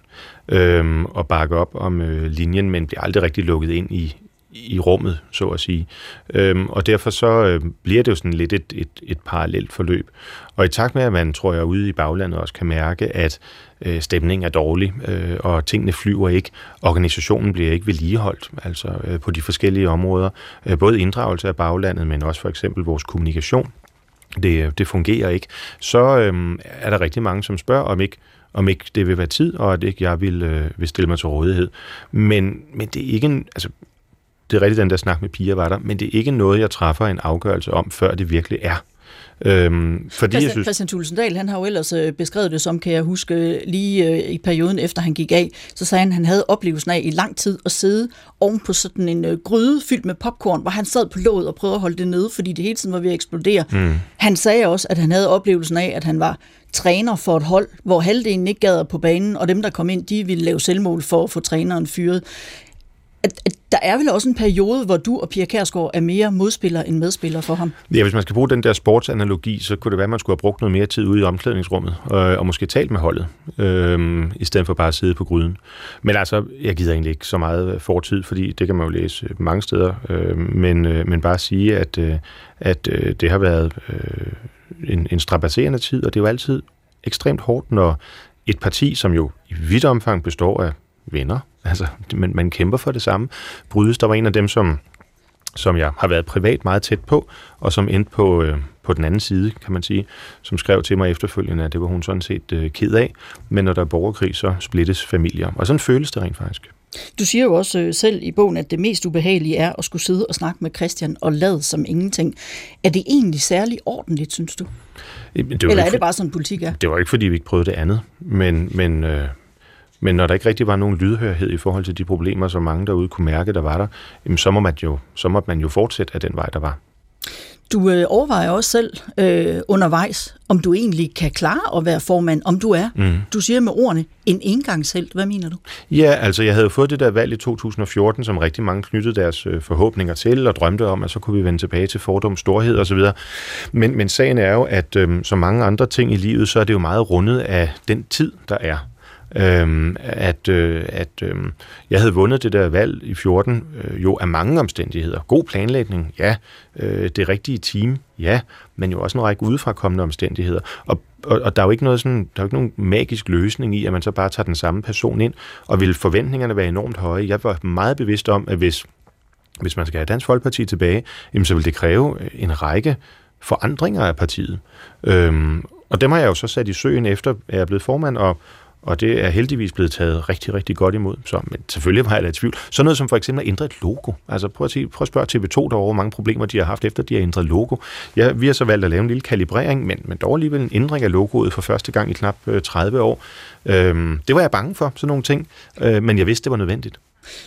øhm, og bakke op om øh, linjen, men bliver aldrig rigtig lukket ind i, i rummet, så at sige. Øhm, og derfor så øh, bliver det jo sådan lidt et, et, et parallelt forløb. Og i takt med, at man, tror jeg, ude i baglandet også kan mærke, at øh, stemningen er dårlig, øh, og tingene flyver ikke, organisationen bliver ikke vedligeholdt, altså øh, på de forskellige områder, øh, både inddragelse af baglandet, men også for eksempel vores kommunikation, det, øh, det fungerer ikke, så øh, er der rigtig mange, som spørger, om ikke, om ikke det vil være tid, og at ikke jeg vil, øh, vil stille mig til rådighed. Men, men det er ikke en, altså, det er rigtigt, den der snak med piger var der, men det er ikke noget, jeg træffer en afgørelse om, før det virkelig er. Øhm, fordi Christian, jeg synes, Christian Thulesen Dahl, han har jo ellers øh, beskrevet det som, kan jeg huske, lige øh, i perioden efter han gik af, så sagde han, at han havde oplevelsen af i lang tid at sidde oven på sådan en øh, gryde fyldt med popcorn, hvor han sad på låget og prøvede at holde det nede, fordi det hele tiden var ved at eksplodere. Mm. Han sagde også, at han havde oplevelsen af, at han var træner for et hold, hvor halvdelen ikke gad på banen, og dem, der kom ind, de ville lave selvmål for at få træneren fyret. At, at der er vel også en periode, hvor du og Pia Kærsgaard er mere modspiller end medspiller for ham. Ja, hvis man skal bruge den der sportsanalogi, så kunne det være, at man skulle have brugt noget mere tid ude i omklædningsrummet, øh, og måske talt med holdet, øh, i stedet for bare at sidde på gryden. Men altså, jeg gider egentlig ikke så meget øh, fortid, fordi det kan man jo læse øh, mange steder, øh, men, øh, men bare sige, at, øh, at øh, det har været øh, en, en strapasserende tid, og det er jo altid ekstremt hårdt, når et parti, som jo i vidt omfang består af venner, altså man, man kæmper for det samme, brydes. Der var en af dem, som som jeg har været privat meget tæt på, og som endte på, øh, på den anden side, kan man sige, som skrev til mig efterfølgende, at det var hun sådan set øh, ked af, men når der er borgerkrig, så splittes familier. Og sådan føles det rent faktisk. Du siger jo også øh, selv i bogen, at det mest ubehagelige er at skulle sidde og snakke med Christian og lade som ingenting. Er det egentlig særlig ordentligt, synes du? Det Eller er det for- bare sådan, politik er? Det var ikke, fordi vi ikke prøvede det andet, men, men, øh, men når der ikke rigtig var nogen lydhørhed i forhold til de problemer, som mange derude kunne mærke, der var der, jamen, så, må man jo, så måtte man jo fortsætte af den vej, der var. Du øh, overvejer også selv øh, undervejs, om du egentlig kan klare at være formand, om du er. Mm. Du siger med ordene, en engangshelt. Hvad mener du? Ja, altså jeg havde fået det der valg i 2014, som rigtig mange knyttede deres øh, forhåbninger til, og drømte om, at så kunne vi vende tilbage til fordom, storhed osv. Men, men sagen er jo, at øh, som mange andre ting i livet, så er det jo meget rundet af den tid, der er. Øhm, at øh, at øh, jeg havde vundet det der valg i 14 øh, jo af mange omstændigheder. God planlægning, ja. Øh, det rigtige team, ja. Men jo også en række udefrakommende omstændigheder. Og, og, og der er jo ikke noget sådan, der er jo ikke nogen magisk løsning i, at man så bare tager den samme person ind, og vil forventningerne være enormt høje. Jeg var meget bevidst om, at hvis, hvis man skal have Dansk Folkeparti tilbage, jamen, så vil det kræve øh, en række forandringer af partiet. Øhm, og dem har jeg jo så sat i søen efter, at jeg er blevet formand, og, og det er heldigvis blevet taget rigtig, rigtig godt imod. Så, men selvfølgelig var jeg da i tvivl. Så noget som for eksempel at ændre et logo. Altså prøv at, sige, prøv at spørge TV2 derovre, hvor mange problemer de har haft efter, de har ændret logo. Ja, vi har så valgt at lave en lille kalibrering, men, men dog alligevel en ændring af logoet for første gang i knap øh, 30 år. Øhm, det var jeg bange for, sådan nogle ting, øh, men jeg vidste, det var nødvendigt.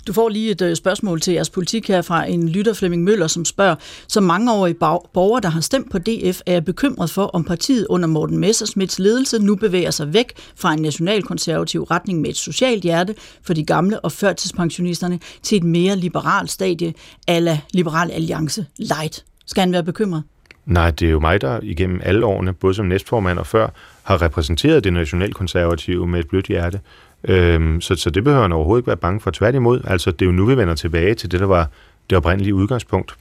Du får lige et øh, spørgsmål til jeres politik her fra en lytter Flemming Møller, som spørger, som mangeårige bag- borgere, der har stemt på DF, er jeg bekymret for, om partiet under Morten Messersmiths ledelse nu bevæger sig væk fra en nationalkonservativ retning med et socialt hjerte for de gamle og førtidspensionisterne til et mere liberalt stadie, ala Liberal Alliance Light. Skal han være bekymret? Nej, det er jo mig, der igennem alle årene, både som næstformand og før, har repræsenteret det nationalkonservative med et blødt hjerte. Øhm, så, så det behøver han overhovedet ikke være bange for. Tværtimod, altså det er jo nu, vi vender tilbage til det, der var det oprindelige udgangspunkt,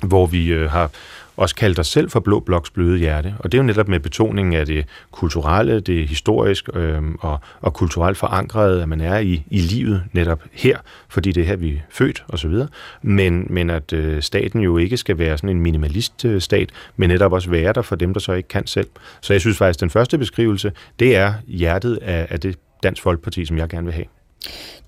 hvor vi øh, har også kaldt os selv for Blå Bloks bløde hjerte. Og det er jo netop med betoningen af det kulturelle, det historisk øh, og, og kulturelt forankrede, at man er i, i livet netop her, fordi det er her, vi er født osv. Men, men at øh, staten jo ikke skal være sådan en minimalist-stat, øh, men netop også være der for dem, der så ikke kan selv. Så jeg synes faktisk, at den første beskrivelse, det er hjertet af, af det Dansk Folkeparti, som jeg gerne vil have.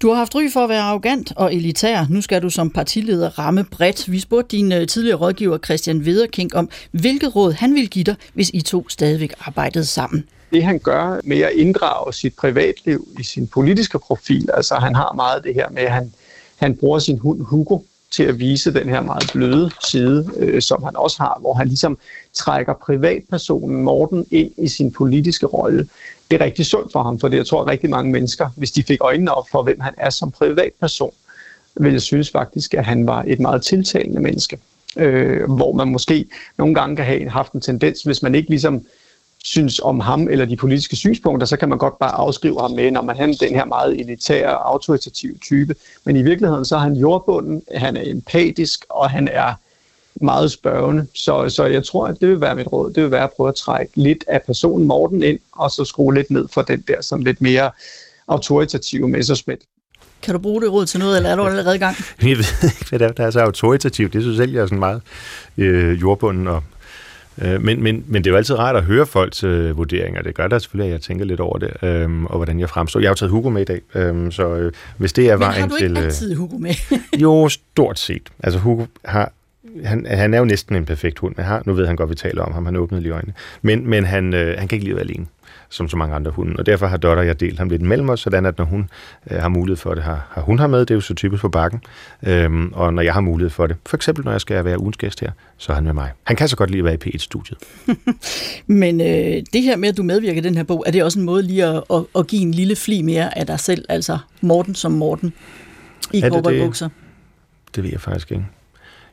Du har haft ry for at være arrogant og elitær. Nu skal du som partileder ramme bredt. Vi spurgte din øh, tidligere rådgiver Christian Vederking om, hvilket råd han ville give dig, hvis I to stadigvæk arbejdede sammen. det han gør med at inddrage sit privatliv i sin politiske profil, altså han har meget det her med, at han, han bruger sin hund Hugo til at vise den her meget bløde side, øh, som han også har, hvor han ligesom trækker privatpersonen Morten ind i sin politiske rolle. Det er rigtig sundt for ham, for jeg tror, at rigtig mange mennesker, hvis de fik øjnene op for, hvem han er som privatperson, ville synes faktisk, at han var et meget tiltalende menneske. Øh, hvor man måske nogle gange kan have haft en tendens, hvis man ikke ligesom synes om ham eller de politiske synspunkter, så kan man godt bare afskrive ham med, når man han er den her meget elitære, autoritative type. Men i virkeligheden så er han jordbunden, han er empatisk, og han er meget spørgende. Så, så jeg tror, at det vil være mit råd. Det vil være at prøve at trække lidt af personen Morten ind, og så skrue lidt ned for den der sådan lidt mere autoritative Messerschmidt. Kan du bruge det råd til noget, eller er du allerede i gang? Jeg ved ikke, hvad det er, der er så autoritativt. Det synes jeg selv, jeg er sådan meget øh, jordbunden. Og, øh, men, men, men det er jo altid rart at høre folks øh, vurderinger. Det gør da selvfølgelig, at jeg tænker lidt over det, øh, og hvordan jeg fremstår. Jeg har jo taget Hugo med i dag, øh, så øh, hvis det er Men vejen har du til... ikke øh, altid Hugo med? jo, stort set. Altså Hugo har han, han er jo næsten en perfekt hund. Han har, nu ved han godt, vi taler om ham. Han åbnede lige øjnene. Men, men han, øh, han kan ikke lide at være alene, som så mange andre hunde. Og derfor har Dotter og jeg delt ham lidt mellem os, sådan at når hun øh, har mulighed for det, har, har hun ham med. Det er jo så typisk på bakken. Øhm, og når jeg har mulighed for det, for eksempel når jeg skal være ugens gæst her, så er han med mig. Han kan så godt lide at være i P1-studiet. Men øh, det her med, at du medvirker i den her bog, er det også en måde lige at, at, at give en lille fli mere af dig selv, altså Morten som Morten i Er det cowboybukser? Det ved jeg faktisk ikke.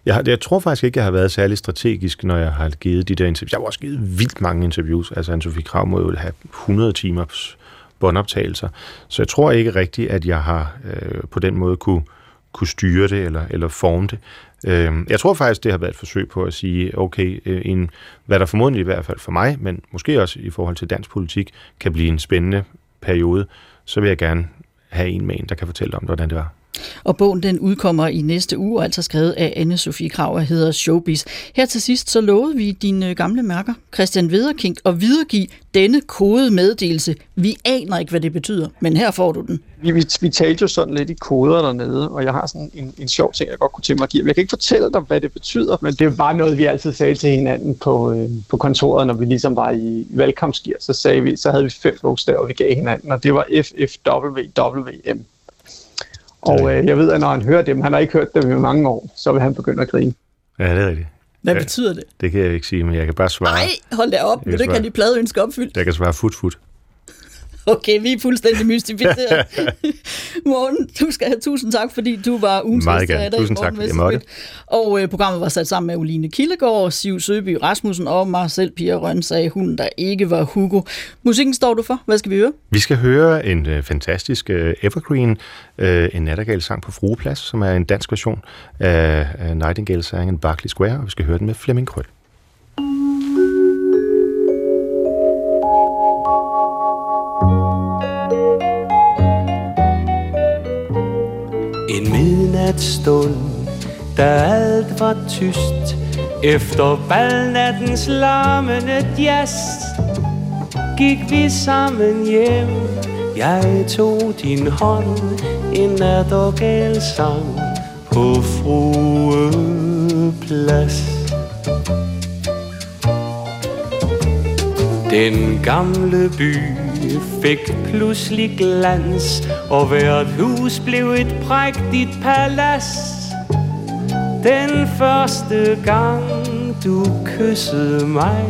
Jeg, har, jeg tror faktisk ikke, jeg har været særlig strategisk, når jeg har givet de der interviews. Jeg har også givet vildt mange interviews. Altså, Anne-Sophie Krav må jo have 100 timers båndoptagelser. Så jeg tror ikke rigtigt, at jeg har øh, på den måde kunne, kunne styre det eller, eller forme det. Øh, jeg tror faktisk, det har været et forsøg på at sige, okay, øh, en, hvad der formodentlig i hvert fald for mig, men måske også i forhold til dansk politik, kan blive en spændende periode, så vil jeg gerne have en med en, der kan fortælle om, hvordan det var. Og bogen den udkommer i næste uge, altså skrevet af anne Sofie Krav og hedder Showbiz. Her til sidst så lovede vi dine øh, gamle mærker, Christian Vederking, at videregive denne kode meddelelse. Vi aner ikke, hvad det betyder, men her får du den. Vi, vi, vi talte jo sådan lidt i koder dernede, og jeg har sådan en, en sjov ting, jeg godt kunne tænke mig at give. Jeg kan ikke fortælle dig, hvad det betyder, men det var noget, vi altid sagde til hinanden på, øh, på kontoret, når vi ligesom var i valgkampsgear. Så, sagde vi, så havde vi fem bogstaver, vi gav hinanden, og det var FFWWM. Og øh, jeg ved, at når han hører dem, han har ikke hørt dem i mange år, så vil han begynde at grine. Ja, det er rigtigt. Hvad ja, betyder det? Det kan jeg ikke sige, men jeg kan bare svare. Nej, hold da op. Vil du ikke have de pladeønsker opfyldt? Jeg kan svare fut fut. Okay, vi er fuldstændig mystificeret. Morgen, du skal have tusind tak, fordi du var ugens Meget gerne. Tusind tak, fordi jeg måtte. Og øh, programmet var sat sammen med Uline Kildegård, Siv Søby Rasmussen og mig selv, Pia Røn, sagde hun, der ikke var Hugo. Musikken står du for. Hvad skal vi høre? Vi skal høre en øh, fantastisk øh, evergreen, øh, en nattergale-sang på Frueplads, som er en dansk version af, af Nightingale-sangen Barclay Square, og vi skal høre den med Flemming Krøl. En midnatsstund, da alt var tyst. Efter valnattens larmende jazz Gik vi sammen hjem. Jeg tog din hånd En nattergal sang På frueplads. Den gamle by fik pludselig glans, og hvert hus blev et prægtigt palads. Den første gang du kyssede mig,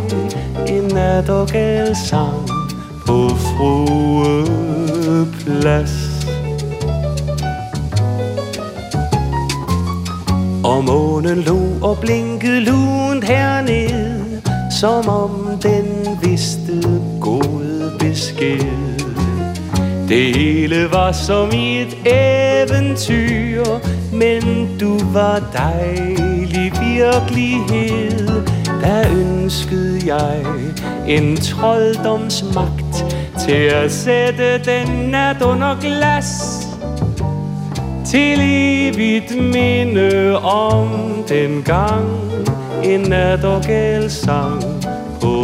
en nattergal sang på frueplads. Og månen lå og blinkede lunt hernede, som om den vidste besked. Det hele var som i et eventyr, men du var dejlig virkelighed. Der ønskede jeg en trolddomsmagt til at sætte den nat under glas. Til evigt minde om den gang en nattergal sang på